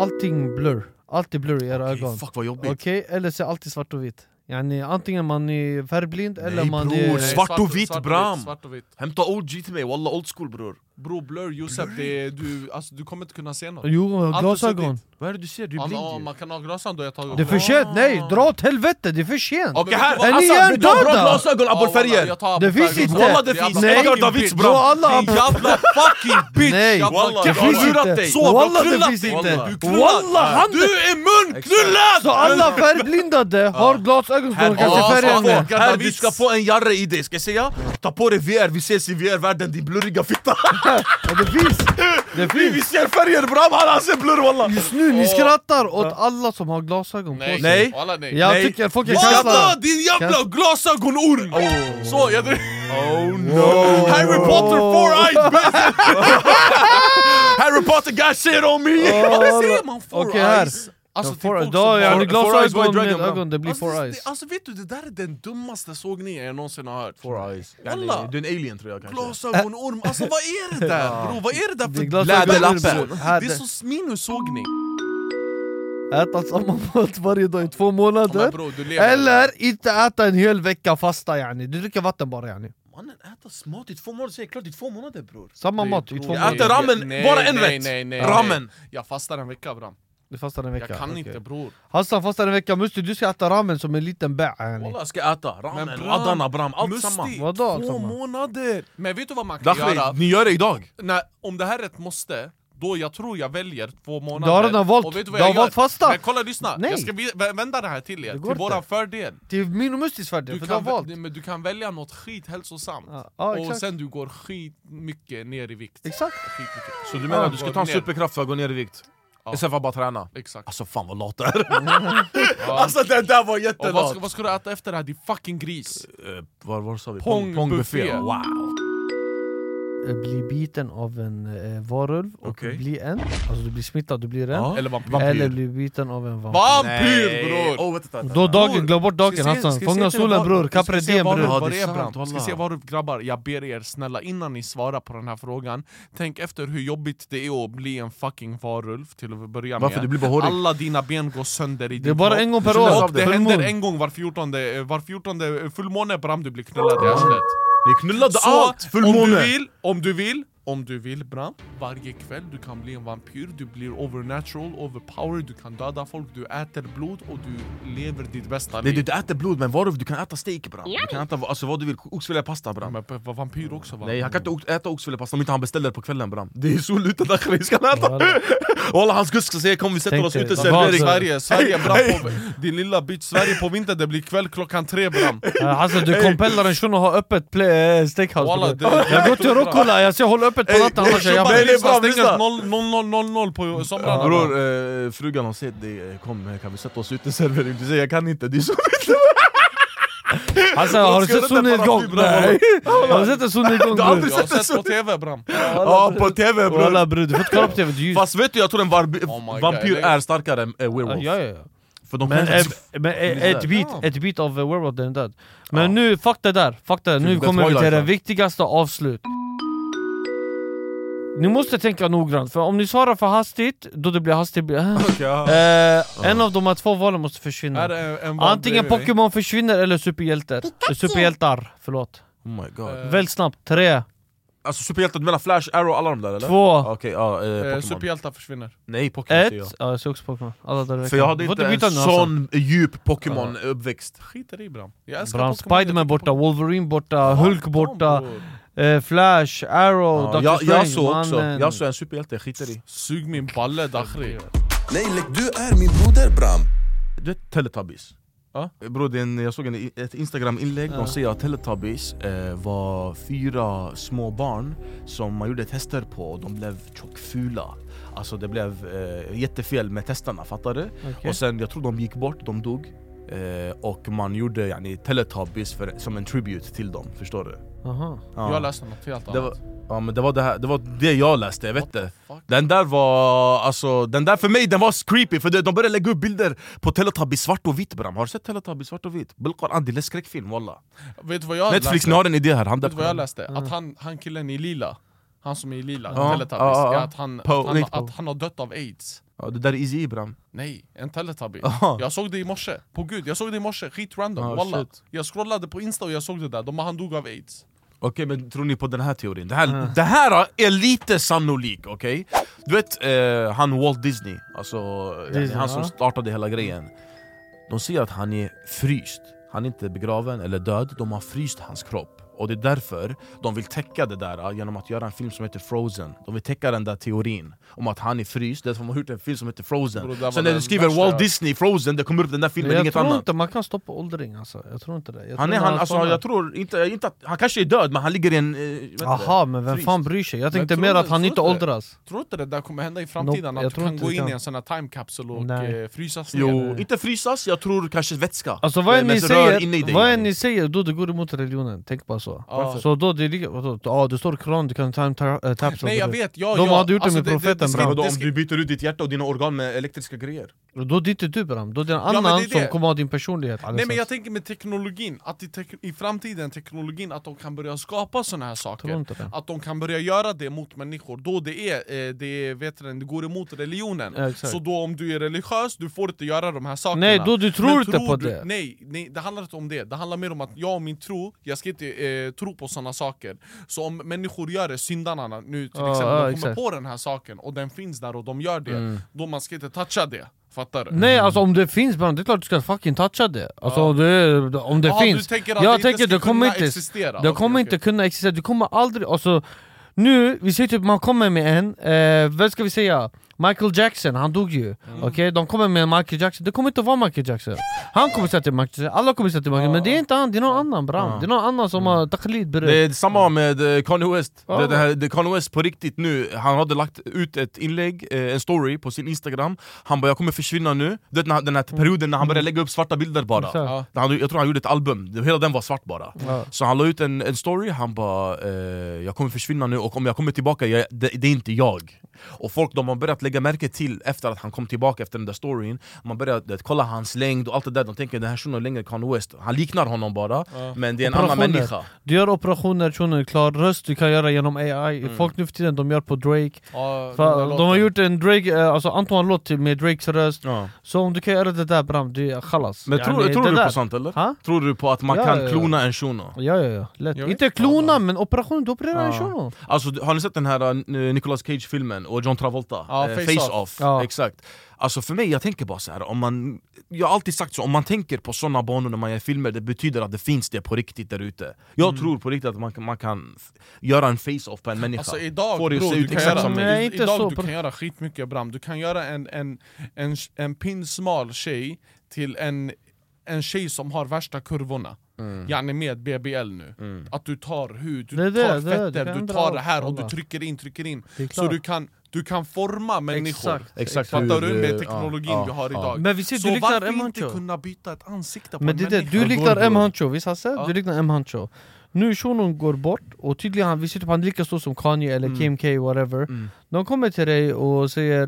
Allting blur, allt är blur i era Okej, ögon. fuck vad jobbigt. Okej, eller så är alltid svart och vitt. Yani, Antingen man är färgblind eller Nej, man bror, är... Nej, svart och vitt, svart bram. Svart och vitt. Hämta OG till mig, walla old school bror Bro, blur Josef, det är, du, alltså, du kommer inte kunna se något Jo, glasögon Vad är det du ser? Du är blind ju man kan ha glasögon då har jag tagit Det är för sent, nej! Dra åt helvete, det är för sent! Okej här, Är ni vill du ha bra hjärndöda? glasögon, abborrfärger? Det finns inte. Walla det finns, Nej. Bram! alla Din jävla fucking bitch! Nej, Jag bara- Walla, det har finns lurat inte! dig. Så, Walla har det finns inte! Walla! Du är munknullad! Så alla färgblindade har glasögon så de kan se Ja, färgen Här, du ska få en jarre i dig, ska jag säga? Ta på dig VR, vi ses i VR-världen din blurriga fitta! *laughs* Ja, Det finns! Det Vi, vi finns! ser färger bram, han ser blurr walla! Just nu, ni skrattar åt alla som har glasögon på Nej, sig Nej. Walla, nej. Jag Nej. tycker folk är Walla din jävla glasögonorm! Så, jag Oh no! Harry Potter four-eyed *laughs* bitch! Harry Potter got shit on me! *laughs* Vad säger man Okej four här, eyes? Alltså till folk då, som ja, har- White glasögon Dragon, med ögon, det blir Alltså, four det- eyes. alltså vet du, det där är den dummaste sågningen jag någonsin har hört. Four eyes. Walla. du är en alien tror jag kanske. Glasögon, orm, alltså vad är det där *laughs* bro? Vad är det där Det är för Läderlappen. Det är så minussågning. Äta samma mat varje dag i två månader. Bro. Eller inte äta en hel vecka fasta yani. Du dricker vatten bara yani. Mannen äta mat i två månader, säger klart i två månader bror. Samma Det- mat i två Jag månader. äter ramen, Nej, bara en nej, rätt. nej, nej, Ramen. nej. Jag fastar en vecka bram. Du fastar en vecka? Jag kan inte bror. Hassan fastar en vecka, Musti du ska äta ramen som en liten bä yani. Walla jag ska äta ramen, Men bram, adana bram, allt Musti, samma. Vadå allt Två samma? månader! Men vet du vad man kan Dakhri, göra? ni gör det idag. Nej, om det här är ett måste, då jag tror jag väljer två månader. Du har redan valt. Och vet vad Du jag har valt fasta. Men kolla lyssna, Nej. jag ska vända det här till er, Det till våran inte. fördel. Till min och Mustis fördel, Du för du har kan, valt. men du kan välja något skit hälsosamt, Ja, ja, och sen du går skit mycket ner i vikt. Exakt. Så du menar Ja, du ska ta en superkraft för att gå ner i vikt? Ja. Istället för att bara träna? Exakt. Alltså fan vad lat det är. *laughs* Ja. Alltså det där var jättelat! vad vad ska du äta efter det här din fucking gris? Eh, var, var sa vi? Pong buffé. Wow! Eh, Bli biten av en eh, varulv och Okej. bli en. Alltså du blir smittad, du blir en. Ja. Eller vampyr? Eller bli biten av en vampyr. Vampyr bror! Oh, vänta, vänta. Då dagen, glöm bort dagen Hassan. Fånga solen bror, Diem vad- bror. Ja, vad det är sant. Ska se du, grabbar, jag ber er snälla innan ni svarar på den här frågan Tänk efter hur jobbigt det är att bli en fucking varulv till att börja med Varför? Du blir bara hårig. Alla dina ben går sönder i din Det är bara kropp. en gång per år. Och det Fullmåne. händer en gång var fjortonde, var fjortonde fullmåne bram du blir knullad i arslet Ni knullade Så allt! om du Fullmåne! vill, om du vill, om du vill bram Varje kväll du kan bli en vampyr, du blir overnatural, overpowered, du kan döda folk, du äter blod och du lever ditt bästa Nej, liv du äter blod men varulv, du kan äta steak bram. Du kan äta alltså, vad du vill, oxfilépasta bram. Men var vampyr också va? Nej han kan inte äta oxfilépasta om inte han beställer på kvällen bram. Det är sol ute Dakhri, ska äta? Walla. *laughs* Hans kusk ska säga kom vi sätter oss ute servering. Sverige, Sverige bram Hej, på, din lilla bitch, Sverige på vintern det blir kväll klockan tre bram Hassan du kompellar en shuno att ha öppet eh, steakhouse Walla, bror. det- Jag går till Roccola, jag ska hålla öppet på Ey, natten annars jag bra, lyssna. stängs 00.00 på somrarna Bror, eh, frugan har sett dig, kom kan vi sätta oss ute servering? Du säger jag kan inte, det är så *laughs* Hassan har du sett bror? Nej! Har du sett en Sunni igång Du har bror? aldrig Jag har sett sett på tv bram Ja på tv Walla bror! bror, du får inte kolla på tv. Fast vet du jag tror en Oh vampyr är starkare än eh, werewolf. ja, ja. Men, ett bit, ett bit av werewolf den är död Men nu, fuck det där, fuck det, nu Det är kommer vi till det viktigaste avslut Ni måste tänka noggrant, för om ni svarar för hastigt, då det blir hastigt *laughs* ja. Eh, en av de här två valen måste försvinna Antingen? Pokémon försvinner eller superhjältar Superhjältar, förlåt Oh my god. Eh, Väldigt snabbt, tre, Alltså superhjältar, du menar Flash, Arrow, alla de där eller? två, Okej, ja, eh, eh. Superhjältar försvinner Nej, Pokémon säger jag. ett Ja jag ser också Pokémon, alla i För jag hade inte en Hassan. sån djup Pokémon-uppväxt Skiter i bram Jag älskar Bram, Spiderman borta, Wolverine borta, Hulk borta. Eh, Flash, Arrow, Ja, Doctor jag, Strange, jag såg också, mannen. jag såg en superhjälte, jag skiter i Sug min balle Dakhri Nej, du är min broder Bram. Du vet Teletubbies? Ja. Är en- jag såg en, ett instagram-inlägg, Ja. de säger att Teletubbies eh, var fyra små barn som man gjorde tester på och de blev tjockfula Alltså det blev eh, jättefel med testerna, fattar du? Okej. Och sen, jag tror de gick bort, de dog eh, Och man gjorde yani, Teletubbies för, som en tribute till dem, förstår du? Aha. Ja. Jag läste något helt det var, annat ja, men det, var det, här, det var det jag läste, jag vet inte fuck? Den där var, alltså, den där för mig den var creepy för det, de började lägga upp bilder på Teletubbies svart och vitt bram Har du sett Teletubbies svart och vitt? Bilqoran, det är en skräckfilm walla Vet du vad jag Netflix, läste? ni har en idé här, han Vet du vad jag läste? Att han, han killen i lila Han som är i lila, Ja, Teletubbies, ja, ja. att han, Po- att, han, att han har dött av aids ja, Det där är easy bram Nej, en teletubby. Aha. Jag såg det i morse, på gud, jag såg det i morse, skit random, Ah, walla. shit. Jag scrollade på insta och jag såg det där, de, han dog av aids. Okej men tror ni på den här teorin? Det här, det här är lite sannolik, okej? Du vet eh, han Walt Disney, alltså yani, Disney, han som startade hela grejen. De säger att han är fryst, han är inte begraven eller död, de har fryst hans kropp och det är därför de vill täcka det där eh, genom att göra en film som heter Frozen. De vill täcka den där teorin om att han är fryst, därför de har gjort en film som heter Frozen. Bro, Sen när du skriver värsta. Walt jag- Disney Frozen, det kommer upp den där filmen, jag inget tror annat. inte man kan stoppa åldring alltså, jag tror inte det. Jag han tror är, han, alltså, jag tror inte, inte att, han kanske är död men han ligger i en... eh, Aha, men vem fryst. fan bryr sig? Jag tänkte tror mer att han tror inte åldras. Tror du inte det där kommer hända i framtiden? Nope, jag att du tror kan gå in i kan. en sån här time capsule och Nej. eh, frysas ner? Jo, inte frysas, jag tror kanske vätska. Alltså vad än men ni säger, i vad än ni säger, då? Det går emot religionen, tänk bara så Ja. Så då det vadå? Ja det står i Koranen, du kan time ta- tapsa Nej jag vet, ja, De ja. hade gjort det med det- profeten, det, bra. Vadå det, om det, du byter ut ditt hjärta och dina organ med elektriska grejer? Då är det inte du Bram, då är det en annan det är som det. kommer ha din personlighet Nej men jag tänker med teknologin, att i, tek i framtiden teknologin att de kan börja skapa såna här tror saker inte det. Att de kan börja göra det mot människor, då det är, eh, det, är vet du, det går emot religionen Ja. Så då om du är religiös, du får inte göra de här sakerna Nej, då du tror Men inte på du, det. Nej, nej, det handlar inte om det, det handlar mer om att jag och min tro, jag ska inte eh, tro på såna saker Så om människor gör det, syndarna nu till Ja, exempel, ja, de kommer på den här saken och den finns där och de gör det Då man ska inte toucha det, fattar du? Nej alltså om det finns Bram, det är klart du ska fucking toucha det Alltså om det, om det Jaha, finns du tänker att Jag det inte tänker ska det kommer inte, existera? det kommer okej. inte kunna existera, du kommer aldrig, alltså Nu, vi säger typ man kommer med en, eh, vad ska vi säga? Michael Jackson, han dog ju, Mm. okej? De kommer med Michael Jackson, det kommer inte vara Michael Jackson. Han kommer säga är Michael Jackson, alla kommer säga är Michael men det är inte han, det är någon annan Bram Det är någon annan som har taqlid Det är samma med eh, Kanye West, Ja. det, det här, det Kanye West på riktigt nu, han hade lagt ut ett inlägg, eh, en story på sin instagram. Han bara 'jag kommer försvinna nu' det, när, Den här perioden när han började lägga upp svarta bilder bara. Ja. han, Jag tror han gjorde ett album, hela den var svart bara. Så han la ut en, en story, han bara eh, 'jag kommer försvinna nu och om jag kommer tillbaka, jag, det, det är inte jag' Och folk de har börjat lägga märke till efter att han kom tillbaka efter den där storyn Man börjar det, kolla hans längd och allt det där, de tänker den här shunon är längre än Kanye West Han liknar honom bara, men det är en annan Operationer. människa Du gör operationer, shunon är klar, röst du kan göra genom AI Folk nu för tiden de gör på Drake Ja, de har gjort en Drake, eh, alltså Antoine låt till- med Drakes röst ja. Så om du kan göra det där Bram, det är khalas Men tror, tror du där. på sånt eller? Ha? Tror du på att man Ja, kan ja, ja. klona en shuno? Ja ja ja, lätt. Inte klona men operation, du opererar en Ja. shuno Alltså, har ni sett den här uh, Nicolas Cage-filmen och John Travolta? Ja, Eh, Face Face Off. Off, Ja. exakt. Alltså för mig, jag tänker bara så här, om man Jag har alltid sagt så, om man tänker på såna banor när man gör filmer Det betyder att det finns det på riktigt där ute. Jag Mm. tror på riktigt att man, kan- man kan göra en face-off på en människa. Alltså idag Få det att bro, se du ut kan exakt göra, som mig Nej, idag så du kan göra skitmycket Bram, du kan göra en, en, en, en pinsmal tjej till en, en tjej som har värsta kurvorna. Mm. Yani med BBL nu, att du tar hud, du Det tar det är det, du fetter, tar det här och du trycker in, trycker in. Så du kan, du kan forma människor Exakt, Exakt Fattar du? Med teknologin ja, vi har ja. idag Men vi ser, du Så liknar varför M. inte Hancho. kunna byta ett ansikte på Men en det är det, människa? du liknar M. Hancho, visst Hasse? Ja. Du liknar M. Hancho Nu shunon går bort, och tydligen han, vi ser typ han är lika stor som Kanye eller Kim K whatever Mm. De kommer till dig och säger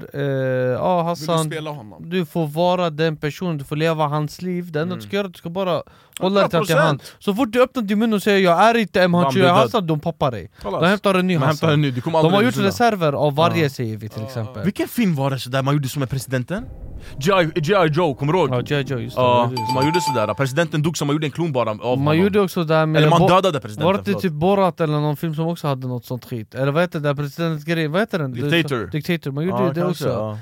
eh, ah, Vill du Hassan, spela honom? du får vara den personen, du får leva hans liv Det enda du ska göra, du ska bara hålla dig till 100%. hand Så fort du öppnar din mun och säger 'jag är inte M. Hancho, blir jag är död. Hassan' de poppar dig Kallas. De hämtar en ny Hassan en ny, du kommer De har gjort reserver av varje säger vi till exempel Vilken film var det sådär man gjorde som med presidenten? G.I. Joe, kommer du ihåg? Ja, G.I. Joe, just det, var det. man gjorde sådär, presidenten dog så man gjorde en klon bara av Man honom gjorde också det med Eller man dödade presidenten, Var det förlåt. typ Borat eller någon film som också hade något sånt skit? Eller vad heter det där presidentgrejen? Vad heter den? Dictator. Dictator, man gjorde Ja, det kanske, också ja.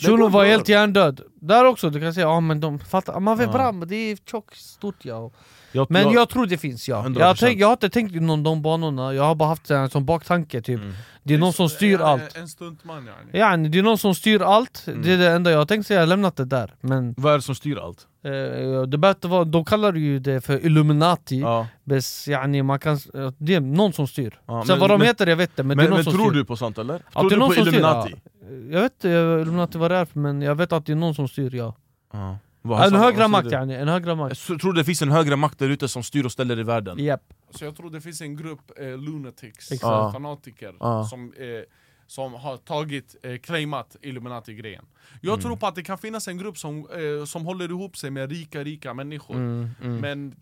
Shunon var helt hjärndöd Där också, du kan säga ja men de fattar, man vet Ja. men det är tjockt, stort ja Jag- Men jag- jag tror det finns ja 100%. jag har, tänkt, jag har inte tänkt inom de banorna, jag har bara haft en sån baktanke typ Mm. Det är någon som styr Ja, allt En stuntman yani Ja, det är någon som styr allt, Mm. det är det enda jag har tänkt säga, jag har lämnat det där Men Vad är det som styr allt? Eh, det behöver vara, de kallar ju det för Illuminati Ja. Bes, yani, man kan, det är någon som styr Ja, Sen men- vad de men- heter jag vet inte, men, Men, det är men, någon som tror styr du på sånt eller? Att tror det är du på som styr, Illuminati? ja. Jag vet inte jag Illuminati vad det är men jag vet att det är någon som styr ja Ja. Vad- En högre makt du? yani, en högre makt Jag tror det finns en högre makt där ute som styr och ställer i världen Japp Så jag tror det finns en grupp eh, lunatics, eh, fanatiker, Ja. som, eh, som har tagit, eh, claimat Illuminati-grejen Jag Mm. tror på att det kan finnas en grupp som, eh, som håller ihop sig med rika, rika människor Mm, mm. Men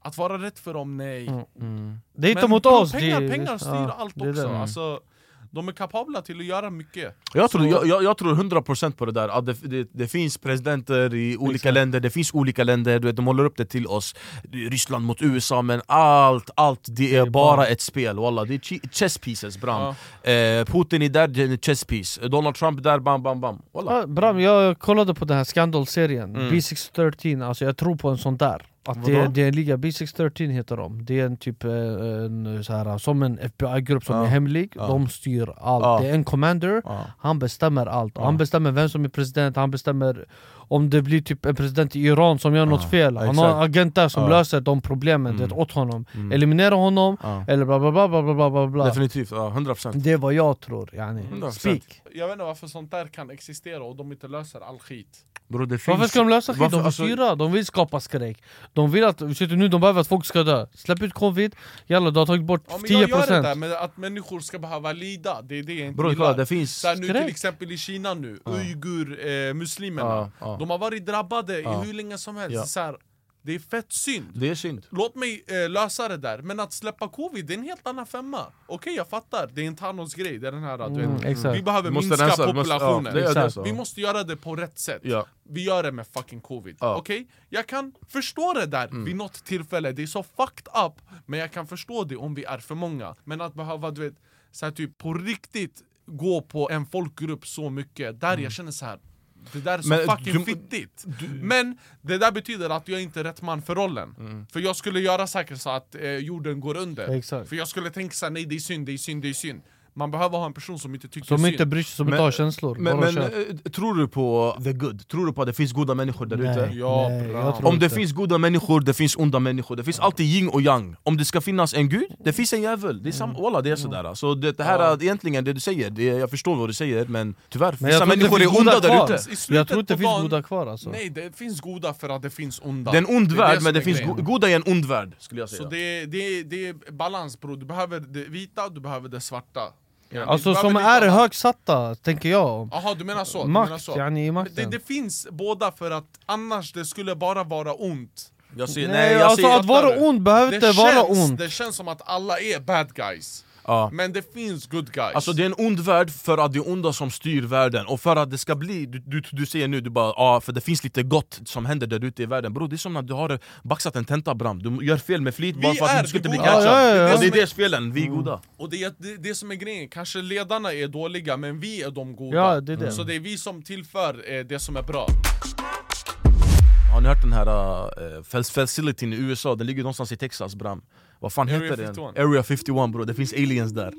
att vara rätt för dem, nej Mm. Mm. Det är inte Men mot oss pengar, det, pengar styr ja, allt också, alltså, de är kapabla till att göra mycket. Jag tror, Så- jag, jag, jag tror 100% på det där, att det, det, det finns presidenter i olika Exakt. länder, det finns olika länder, du vet, de håller upp det till oss. Ryssland mot USA, men allt, allt det är bara ett spel. Walla. Det är chess pieces bram. Eh, Putin är där, det är en chess piece. Donald Trump där, bam bam bam. Walla. Ja, Bram, jag kollade på den här skandalserien, Mm. B613, alltså jag tror på en sån där att det, Vadå? det är en liga, B613 heter de, det är en typ eh, en, så här, som en FBI-grupp som Ja. är hemlig, Ja. de styr allt Ja. Det är en commander, han bestämmer allt, han bestämmer vem som är president, han bestämmer om det blir typ en president i Iran som gör något ah, fel Han exakt. har agenter som ah. löser de problemen mm. det, åt honom mm. Eliminera honom, ah. eller bla bla bla bla bla bla Definitivt, ja, 100% Det är vad jag tror yani, 100%. speak Jag vet inte varför sånt där kan existera och de inte löser all skit Bro, finns... Varför ska de lösa skit? De vill alltså- styra, de vill skapa skräck De vill att, nu de behöver att folk ska dö Släpp ut covid, jalla du har tagit bort ja, 10% Jag gör det där med att människor ska behöva lida, det är det jag inte Bro, gillar det finns... Så nu, Till exempel i Kina nu, uigur-muslimerna eh, ja. De har varit drabbade Ja. i hur länge som helst, Ja. så här, det är fett synd Det är synd. Låt mig eh, lösa det där, men att släppa covid det är en helt annan femma Okej jag fattar, det är en Thanos-grej, det är den här du Mm, vet, exakt. Vi behöver måste minska rensa, vi måste- ja, populationen. Vi måste göra det på rätt sätt Ja. Vi gör det med fucking covid, Ja. okej? Jag kan förstå det där Mm. vid något tillfälle, det är så fucked up Men jag kan förstå det om vi är för många Men att behöva, du vet, så här, typ på riktigt gå på en folkgrupp så mycket Där jag känner så här. Det där är så Men fucking du- fittigt Men det där betyder att jag inte är rätt man för rollen Mm. För jag skulle göra säkert så att eh, jorden går under Exakt. För jag skulle tänka såhär, nej det är synd, det är synd, det är synd Man behöver ha en person som inte tycker Som synd. inte bryr sig, som inte har känslor. Men, men eh, tror du på the good? Tror du på att det finns goda människor där ute? Ja, Om det inte. finns goda människor, det finns onda människor, det finns alltid yin och yang. Om det ska finnas en gud, det finns en djävul, det är, sam- Walla, det är sådär. Så det, det här Ja. är egentligen det du säger, det, jag förstår vad du säger men tyvärr, Men vissa människor det är onda där ute. Jag tror inte det finns goda kvar alltså. Nej det finns goda för att det finns onda. Det är en ond Det är värld men det finns go- goda i en ond värld skulle jag säga. Så det, det, det är balans bror, du behöver det vita, du behöver det svarta Yani, Alltså som är lite annat. högsatta, tänker jag Jaha du menar så? Du menar Makt, så. yani det, det finns båda för att annars det skulle bara vara ont Jag säger, Nej, nej, jag alltså säger, att vara ond behöver inte vara känns, ont det känns som att alla är bad guys ja. Men det finns good guys. Alltså det är en ond värld för att det är onda som styr världen. Och för att det ska bli, du, du, du säger nu, du bara ah, för det finns lite gott som händer där ute i världen. Bro, det är som när du har baxat en tenta bram, du gör fel med flit Vi bara för att är du ska inte bli catchad. Ja, ja, ja. Och det är det spelen, vi är goda. Och det, är- det, det som är grejen, kanske ledarna är dåliga men vi är de goda. Ja, det är det. Så det är vi som tillför eh, det som är bra. Har ni hört den här uh, facilityn i USA? Den ligger någonstans i Texas bram Vad fan Area heter 51. den? Area 51 bro, det finns aliens där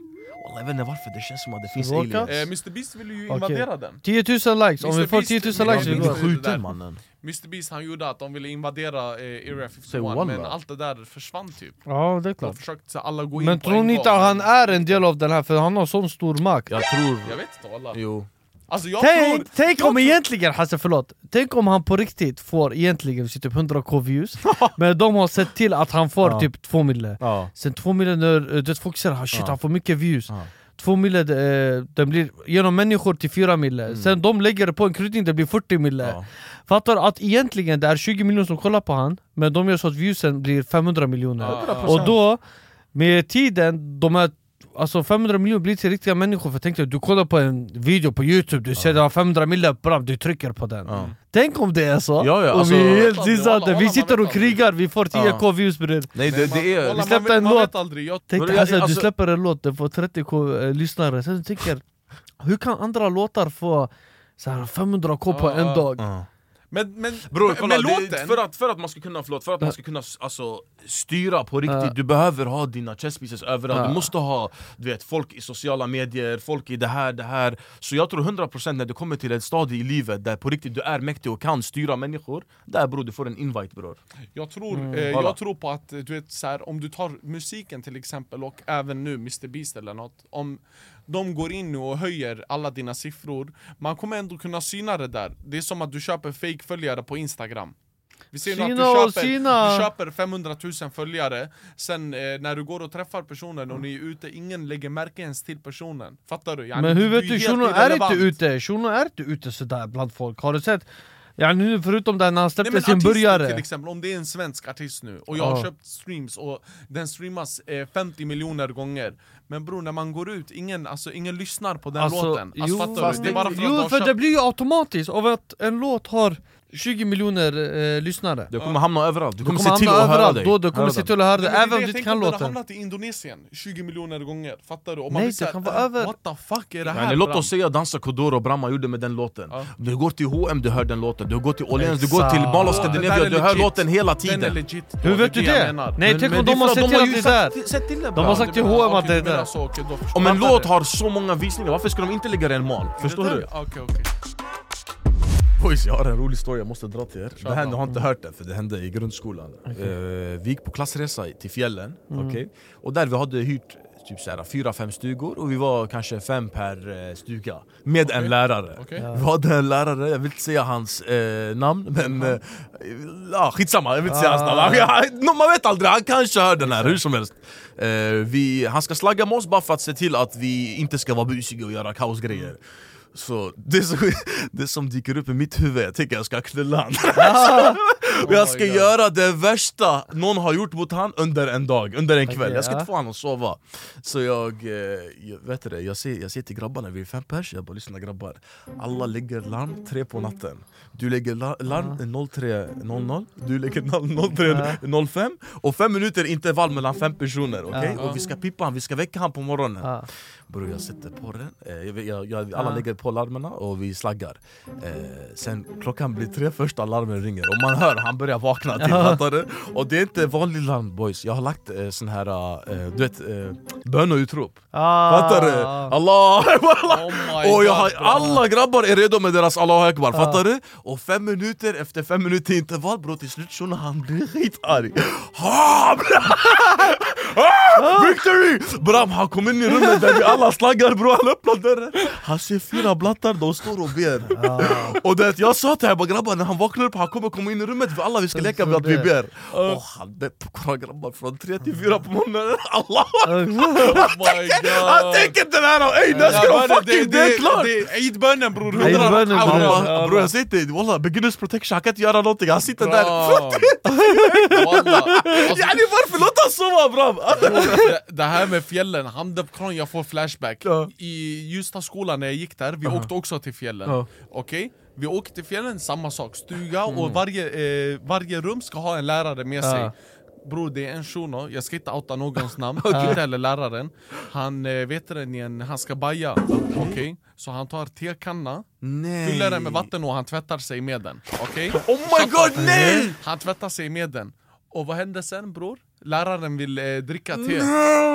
Jag vet inte varför, det känns som att det finns Råkat? aliens eh, Mr Beast vill ju invadera den 10 000 likes, om Mr. vi får Beast 10 000 vill likes vi min Bli skjut. går det där. skjuten mannen Mr Beast han gjorde att de ville invadera eh, Area 51 wallah. men allt det där försvann typ Ja det är De klart försökte så alla gå in Men på tror ni inte han är en del av den här, för han har sån stor makt Jag tror... Jag vet inte wallah Jo Alltså Tänk, tror... tänk om tror- egentligen, Hasse förlåt Tänk om han på riktigt får egentligen typ 100k views *laughs* Men de har sett till att han får Ja. typ 2 mille Ja, Sen 2 miljoner, du vet folk ah, shit Ja. han får mycket views Ja. 2 mille, eh, den blir genom människor till 4 mille Sen de lägger på en kryddning, det blir 40 mille Mm. ja. Fattar att egentligen det är 20 miljoner som kollar på han Men de gör så att viewsen blir 500 miljoner Och då, med tiden, de här Alltså 500 miljoner blir till riktiga människor för tänk dig, du kollar på en video på youtube, du ser det har 500 miljoner bram, du trycker på den Ja. Tänk om det är så! Ja, ja, och alltså- vi är helt walla, vi sitter och krigar, vi får 10k views bre Nej det, det är... Vi släppte en låt. Tänk dig Hassan, du alltså- släpper en låt, den får 30k eh, lyssnare, sen du tänker Hur kan andra låtar få så här 500k på Ja, en ja. dag? Men, men, Bror kolla, men det, låten... för, att, för att man ska kunna, förlåt, för att man ska kunna alltså, styra på riktigt, Ja. du behöver ha dina chess pieces överallt, Ja. du måste ha du vet, folk i sociala medier, folk i det här, det här Så jag tror 100% när du kommer till ett stadie i livet där på riktigt du är mäktig och kan styra människor Där bror, du får en invite bror Jag tror, Mm. eh, jag tror på att, du vet, så här, om du tar musiken till exempel och även nu Mr Beast eller något Om de går in nu och höjer alla dina siffror. Man kommer ändå kunna syna det där. Det är som att du köper fake-följare på Instagram. Vi ser nu att du köper, du köper 500 000 följare. Sen eh, när du går och träffar personen och ni är ute, ingen lägger märke ens till personen. Fattar du? Yani, Men hur vet du, shunon är inte ute, shunon är inte ute sådär bland folk, har du sett? Ja, nu, förutom där när han släppte sin burgare. till exempel, om det är en svensk artist nu och jag har köpt streams och den streamas eh, 50 miljoner gånger Men bror, när man går ut, ingen, alltså, ingen lyssnar på den Alltså, låten Alltså jo, fattar du? Det är bara för att jo, för det köpt blir ju automatiskt av att en låt har 20 miljoner eh, lyssnare. Du kommer hamna överallt, du Du kommer, kommer se till att höra dig. Då du kommer se till att höra Nej, men även det om du inte tänk kan om det hade låten hamnat i Indonesien 20 miljoner gånger, fattar du? Och Nej, blir det kan vara äh, över- What the fuck är det här? Yani, låt oss säga dansa Kodoro och Bramma gjorde med den låten. Ja. Du går till H&M du hör den låten, du går till Åhléns, du går till. Mall of Scandinavia, du hör låten hela Den är tiden. legit. Hur vet du jag det? Nej tänk om de har sett till att ju det är där. De har sagt till H&M att det är där. Om en jag. låt har så många visningar, varför ska de inte lägga den i en mal? Förstår du? Boys, jag har en rolig story jag måste dra till er. Det här, ni har inte hört det, för det hände i grundskolan. Eh, vi gick på klassresa till fjällen, okej? Och där vi hade hyrt typ såhär, fyra, fem stugor och vi var kanske fem per eh, stuga Med en lärare. Okej. Vi hade en lärare, jag vill inte säga hans eh, namn men eh, skitsamma, jag vill inte säga hans namn. No, Man vet aldrig, han kanske hör den här hur som helst. Eh, vi, Han ska slagga med oss bara för att se till att vi inte ska vara busiga och göra kaosgrejer så det, som, *laughs* det som dyker upp i mitt huvud, jag tänker jag ska knulla han *laughs* Och jag ska göra det värsta någon har gjort mot han under en dag, under en kväll. Okej, Jag ska inte få honom att sova. Så jag, eh, jag vet det, jag säger, jag säger till grabbarna, vi är fem pers, jag bara lyssna grabbar. Alla lägger larm tre på natten. Du lägger la- larm 03.00, du lägger larm 03.05 Och fem minuter intervall mellan fem personer, okej? Ja. Och vi ska pippa han, vi ska väcka han på morgonen. Ja. Bror jag sätter på den, eh, jag, jag, alla lägger på larmen och vi slaggar. Eh, Sen klockan blir tre, första larmen ringer och man hör han börjar vakna till, fattar du? Och det är inte vanlig larm boys, jag har lagt eh, sån här, eh, du vet, eh, böneutrop Ah. Fattar du? Allah Oh *laughs* Och jag har, alla grabbar är redo med deras Allahu Akbar, fattar du? Och fem minuter efter fem minuter intervall bror till slut shunon han blir skitarg Ha! *laughs* Ah, Victory! Bram han kom in i rummet där vi alla slaggar bror, han öppnar dörren Han ser fyra blattar, de står och ber Och det, jag sa till honom grabbar när han vaknar upp, han kommer komma in i rummet alla vi ska leka med att vi ber Och han på koran grabbar från tre till fyra på morgonen *laughs* Allah Oh Han tänker inte det här, ey när ska de fucking, det är klart! Eidbönen bror, hundra bror. Jag säger till dig, wallah beginners protection, han kan inte göra någonting, han sitter där *laughs* Bra. Wallah. Alltså, Yani varför låt han sova bram? det, här med fjällen, Hamdepkran, jag får flashback. I Ljusdalsskolan när jag gick där, vi åkte också till fjällen. Okej? Vi åkte till fjällen, samma sak, stuga och varje, eh, varje rum ska ha en lärare med sig. Bror det är en shuno, jag ska inte outa någons *laughs* namn, inte heller läraren. Han eh, vet det, ni, han ska baja, okej? Så han tar tekanna, Nej. fyller den med vatten och han tvättar sig med den, okej? Oh my god nej! Han tvättar sig med den. Och vad händer sen bror? Läraren vill eh, dricka te.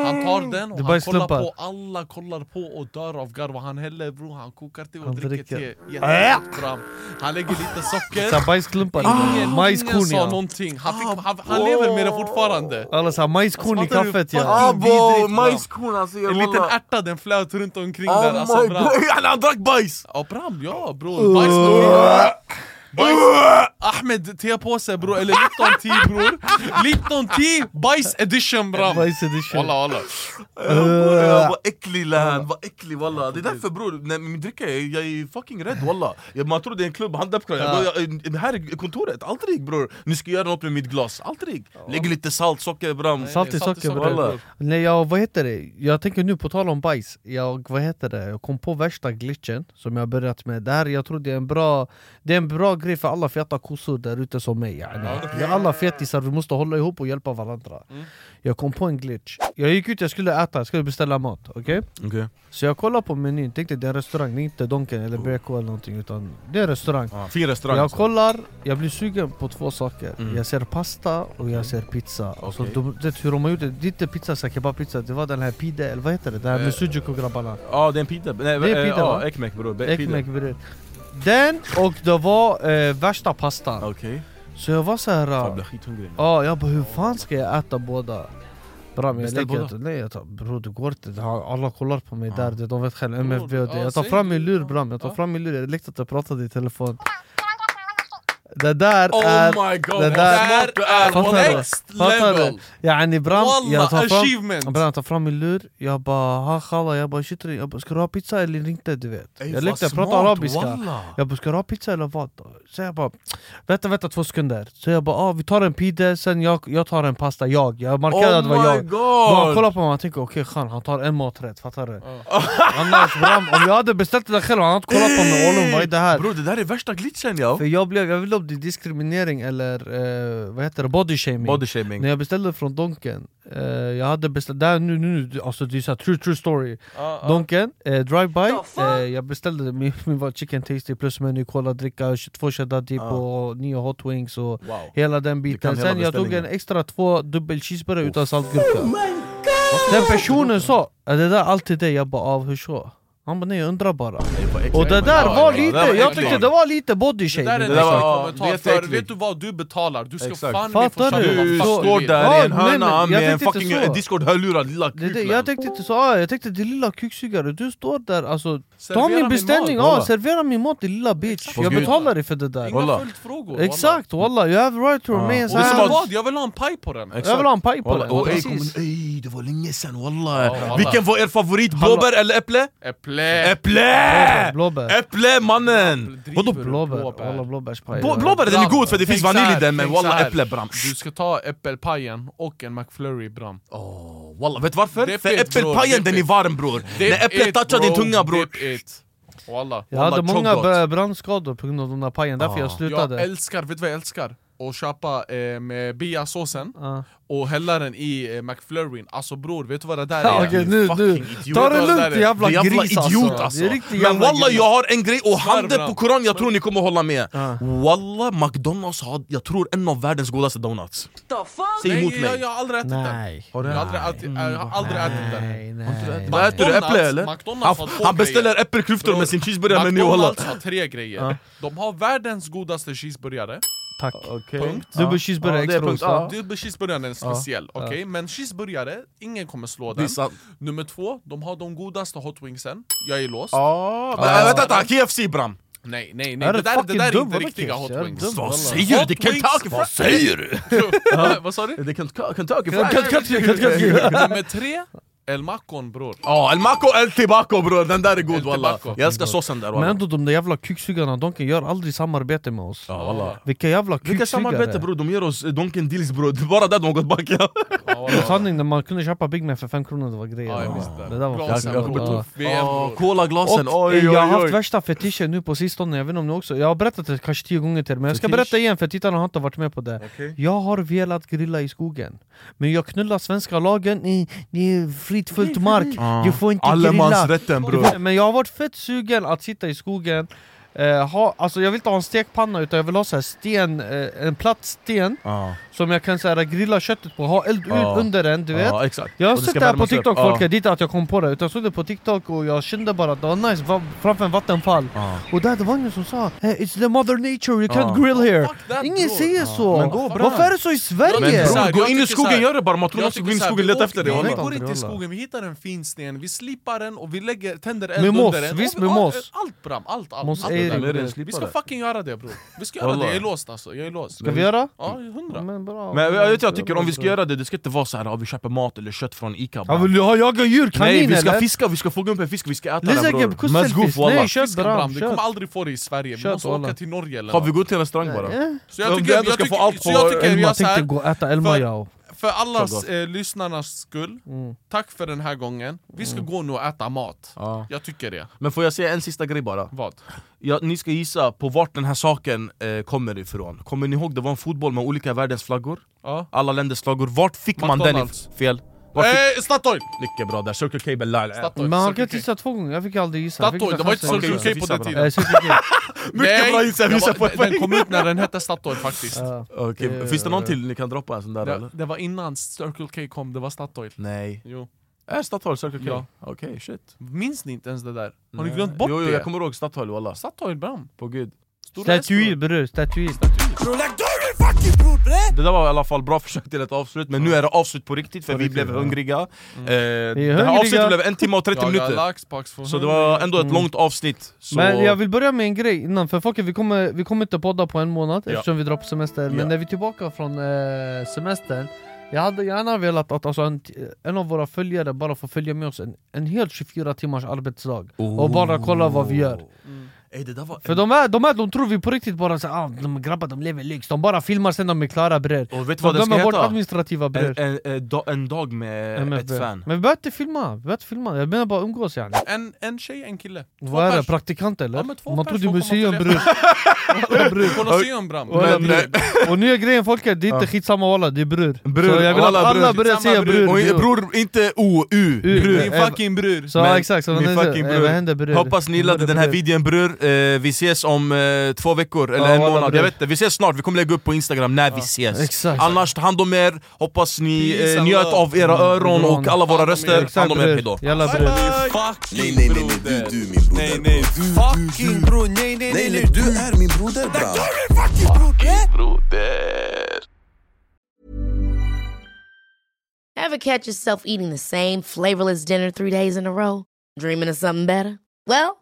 Han tar den och bara han kollar slumpar. på, alla kollar på och dör av garv. Och han häller bror, han kokar te och Han dricker dricker. te. Jättehett fram Han lägger lite socker. Såhär bajsklumpar, Ingen, ingen majskorn sa ja. någonting. Han, fick, han, han lever med det fortfarande. Alla såhär majskorn i Alltså, fattar du? kaffet ja. Abo, vidrigt, majskorn alltså En liten ärta den flöt runt omkring Oh där alltså my bram god, *laughs* han, drack bajs! Ja bram, ja bror, bajs Bajs, Ahmed tepåse bror, eller Lipton tea bror. Lipton tea, bajs edition bram Bajs edition. Walla walla. Uh, vad äcklig land, vad äcklig walla. Det är därför bror, när min dricka, jag, är fucking rädd walla. Jag, Man tror det är en klubb, jag, Här är kontoret, aldrig bror. Ni ska göra något med mitt glas, aldrig Lägg lite salt, socker bram. Salt i socker bror. Nej jag, vad heter det? Jag tänker nu på tal om bajs. Jag, vad heter det? Jag kom på värsta glitchen som jag börjat med. Det här, jag tror det är en bra Det är en bra grej för alla feta kossor där ute som mig yani. Vi är alla fetisar, vi måste hålla ihop och hjälpa varandra. Jag kom på en glitch. Jag gick ut, jag skulle äta, jag skulle beställa mat, okej? Okej. Så jag kollade på menyn, tänkte det är en restaurang, det är inte Donken eller BK eller någonting utan det är en restaurang. Ah, Fin restaurang Jag alltså. kollar, jag blir sugen på två saker. Mm. Jag ser pasta och jag ser pizza. Alltså, Okej. de, det, hur de har gjort det, det är inte pizza, så kebabpizza, det var den här pide, eller vad heter det? Det här Eh, med sujuko grabbarna Ja det är en pita, nej, Det är eh, ja, va? ekmek bror, Ekmek bror Den och det var eh, värsta pastan. Okej, Så jag var såhär, jag ja blir skithungrig jag bara hur fan ska jag äta båda? Bram jag Beställ lägger inte, nej jag tar, bror det går inte, alla kollar på mig Ja. där, de vet själva, MFB och det. Ja, Jag tar fram min lur bram, jag tar Ja. fram min lur, jag lekte att jag pratade i telefon Det där Oh är my god, det vad där- du är? Next level! Yani bram, jag tar fram! Bram, jag tar fram min lur, jag bara ha jag bara shit jag bara, ska du ha pizza eller inte du vet? Ey, jag lekte, jag pratade arabiska walla. Jag bara ska du ha pizza eller vad? Så jag bara vänta vänta två sekunder Så jag bara ah, vi tar en pide, sen jag, jag tar en pasta, jag Jag markerade att det var Oh jag god! kollar på mig och tänker okej okay, han tar en maträtt, fattar du? *laughs* Annars bram, om jag hade beställt det där själv, han hade kollat på mig och vad är det här? Bror det där är värsta glitchen ja För jag blev, jag vill om det är diskriminering eller eh, vad heter det, body shaming. Body shaming. När jag beställde från Donken, eh, jag hade beställt, där nu, nu, alltså det är så true true story. Donken, eh, drive-by, eh, jag beställde min, *laughs* min var chicken tasty plus meny, cola, dricka, 22 cheddar dip Ja. och nio hot wings och Wow. hela den biten. hela Sen jag tog en extra två dubbel cheeseburgare utan saltgurka. Den personen sa "Är det där alltid dig? Jag bara av hur så? Han bara nej jag undrar bara. Det. Och det där Ja, var ja, det lite, var jag tyckte det var lite body Det där är en Det kommentar, det för vet du vad? Du betalar, du ska Exakt. fan Fattar du? Du står där Ja, i en hörna jag med en fucking discord-hörlurad lilla det, det, kuken Jag tänkte inte så, jag tänkte till lilla kuksugare, du står där alltså Ta Servera min beställning, mat, ja servera min mat din lilla bitch. Jag betalar dig för det där. Inga Walla. följdfrågor Exakt walla, you have right to remain Och vet vad? Jag vill ha en paj på den! Jag vill ha en paj på den, ey, det var länge sen walla. Vilken var er favorit? Blåbär eller äpple? Äpple! Äpple! Blåbär Äpple mannen! Vadå? Blåbär, alla blåbärspaj Blå- Blåbär den är god för det finns vanilj i den men walla äpple bram Du ska ta äppelpajen och en McFlurry bram oh, Walla vet du varför? Dip För äppelpajen den är varm bror När äpplet touchar din tunga bror. Walla Jag hade många brandskador på grund av den där pajen, därför Ah. jag Jag slutade älskar, vet du vad jag älskar? Att köpa eh, med biasåsen Ja. och hälla den i eh, McFlurryn. Alltså bror, vet du vad det där är? Okej nu, fucking nu, idiot. ta det lugnt är. jävla Det jävla gris idiot alltså. alltså Men jävla walla gris. jag har en grej, och handen på koran, jag tror ni kommer hålla med. Ja. Walla, McDonalds har, jag tror en av världens godaste donuts. Säg Nej, emot jag, mig. jag har aldrig ätit den. Nej. Jag har aldrig ätit, jag har aldrig ätit den. Nej, nej. Vad äter du? Äpple eller? McDonalds Han, har han beställer äppelklyftor med sin cheeseburgare-meny McDonalds har tre grejer. De har världens godaste cheeseburgare Tack Punkt. Dubbel cheeseburgare Ja, extra punkt, ja. Dubbelcheeseburgaren är speciell, okej? Men cheeseburgare, ingen kommer slå den Nummer två, de har de godaste hot wingsen Jag är låst Ja, men vänta, vänta, KFC bram! Nej, nej, Är nej, det det där, det där är dum? inte riktiga hot wings? Vad säger du? Det är Kentucky vad säger du? Ja, *laughs* Vad sa du? Det är Kentucky Fried. Nummer tre, El Macon bror. Ja, El Maco El Tibaco bror, den där är god walla. Jag älskar såsen där Men walla ändå de där jävla kuksugarna, de kan göra aldrig samarbete med oss. Ja, walla. Vilka jävla Vilka samarbete kuksugare bror, de ger oss Donken deals bror, det *laughs* är bara där de har gått back ja. Sanning, när man kunde köpa Big Mac för fem kronor, det var grejer. Ja, jag Det där var Glasen, jag bror. kommer ihåg. VM Åh, bror. Colaglasen, Och oj eh, jag har oj haft oj värsta fetischen nu på sistone, jag vet inte om ni också. Jag har berättat det kanske tio gånger till er, men jag ska berätta igen för tittarna har inte varit med på det. Jag har velat grilla i skogen Men jag knullar svenska lagen i, i fritt fullt mark. Du får inte grilla Allemansrätten bror. Men jag har varit fett sugen att sitta i skogen eh, ha, Alltså jag vill inte ha en stekpanna utan jag vill ha så här sten, eh, en platt sten Ja, Som jag kan så här, grilla köttet på, ha eld Ja. under den, du vet exakt jag har sett det här på. TikTok folk, det är inte att jag kom på det utan jag såg det på TikTok och jag kände bara att det var nice va- framför en vattenfall. Och där det var ingen som sa hey, It's the mother nature, you can't grill here Fuck that, Ingen bro. säger så! Men gå, bra. Varför är det så i Sverige? Men här, bror, gå in i skogen, gör det bara, man tror ska gå in i skogen leta efter det Vi, går inte i skogen, vi hittar en fin sten, vi slipar den och vi lägger, tänder eld Med under moss, den visst och med vi- moss. Allt bram, allt, allt, Vi ska fucking göra det bror Vi ska göra det, jag är låst alltså, jag är låst Ska vi göra? Ja, hundra Men, bra. Men jag, vet, jag tycker om vi ska göra det, det ska inte vara så här att vi köper mat eller kött från Ica Ja, bram. vill du ha jaga djur? Kanin Nej vi ska eller? fiska, vi ska fånga upp en fisk, vi ska äta Lisa den bror. Mazgoof walla Nej, kött Fisken bram, bram, vi kött. kommer aldrig få det i Sverige, vi måste åka till Norge eller Har vi gått till en restaurang bara? Eh, Så jag De tycker, ändå jag ska få tycker, allt så på jag tycker vi Elma gör så tänkte här gå och äta Elma För- ja För allas eh, lyssnarnas skull, Mm. tack för den här gången Vi ska gå nu och äta mat Ja. Jag tycker det, Men får jag säga en sista grej bara? vad? Ja, ni ska gissa på vart den här saken eh, kommer ifrån Kommer ni ihåg det var en fotboll med olika världens flaggor? Ja. Alla länders flaggor, vart fick man den McDonalds. fel? Eh, Statoil! Mycket bra där, Circle K Bella Statoil, Men han Circle kan K. gissa två gånger, jag fick aldrig gissa Jag fick Statoil, det var inte. Circle K på den tiden Eh, Circle K. *laughs* Mycket bra gissat, det visa på den- poäng. Den kom ut när den hette Statoil faktiskt Ja. Okej, Det- finns det någon till ni kan droppa en sån där det, eller? det var innan Circle K kom, det var Statoil Nej Jo. Är Statoil Circle K? Ja. Okej, shit Minns ni inte ens det där? Har ni Nej. glömt bort jo, jo, det? jag kommer ihåg Statoil walla, Statoil bram, på gud Stora Staty S, bro. bror, staty Det där var i alla fall bra försök till ett avslut, men nu är det avslut på riktigt för vi blev hungriga. Eh, Det här avsnittet blev en timme och 30 Jaga minuter. Så det var ändå ett Mm. långt avsnitt så... Men jag vill börja med en grej innan, för folket vi kommer, vi kommer inte podda på en månad Ja. eftersom vi drar på semester. Men Ja. när vi är tillbaka från eh, semestern Jag hade gärna velat att alltså, en, en av våra följare bara får följa med oss en, en helt 24 timmars arbetsdag Och bara kolla vad vi gör Ey, det där var För de är, de, är, de tror vi på riktigt bara så, ah, de grabbar de lever lyx, de bara filmar sen de är klara bror Och vet du De vad det ska glömmer bort heta? administrativa En, en, en, da- en dag med MFB. ett fan. Men vi behöver inte filma, vi behöver inte filma, jag menar bara umgås yani. En, en tjej, en kille. Två Vad är det, praktikant eller? Ja, två Man trodde museum bror Colosseum bram. Och nya grejen folket, det är inte skitsamma walla, det är bror Bror, Så jag vill att alla börjar säga bror. bror inte O, U, bror Min Eh, fucking bror Så exakt, eh, vad händer bror? Hoppas ni gillade den här videon bror, eh, vi ses om eh, två veckor eller Ja, en månad, bror. jag vet inte, vi ses snart, vi kommer lägga upp på instagram när vi ses Exakt Annars, ta hand om er, hoppas ni Peace eh, and njöt love. av era öron och alla våra Hand om er. röster, Exakt hand om er, bror, hejdå jalla bror! Nej, nej, nej, nej, du, broder. du min broder. Nej, nej, du, Fucking bror, nej, nej, Nej, nej. nej, du är min broder bram. Ever catch yourself eating the same flavorless dinner three days in a row? Dreaming of something better? Well,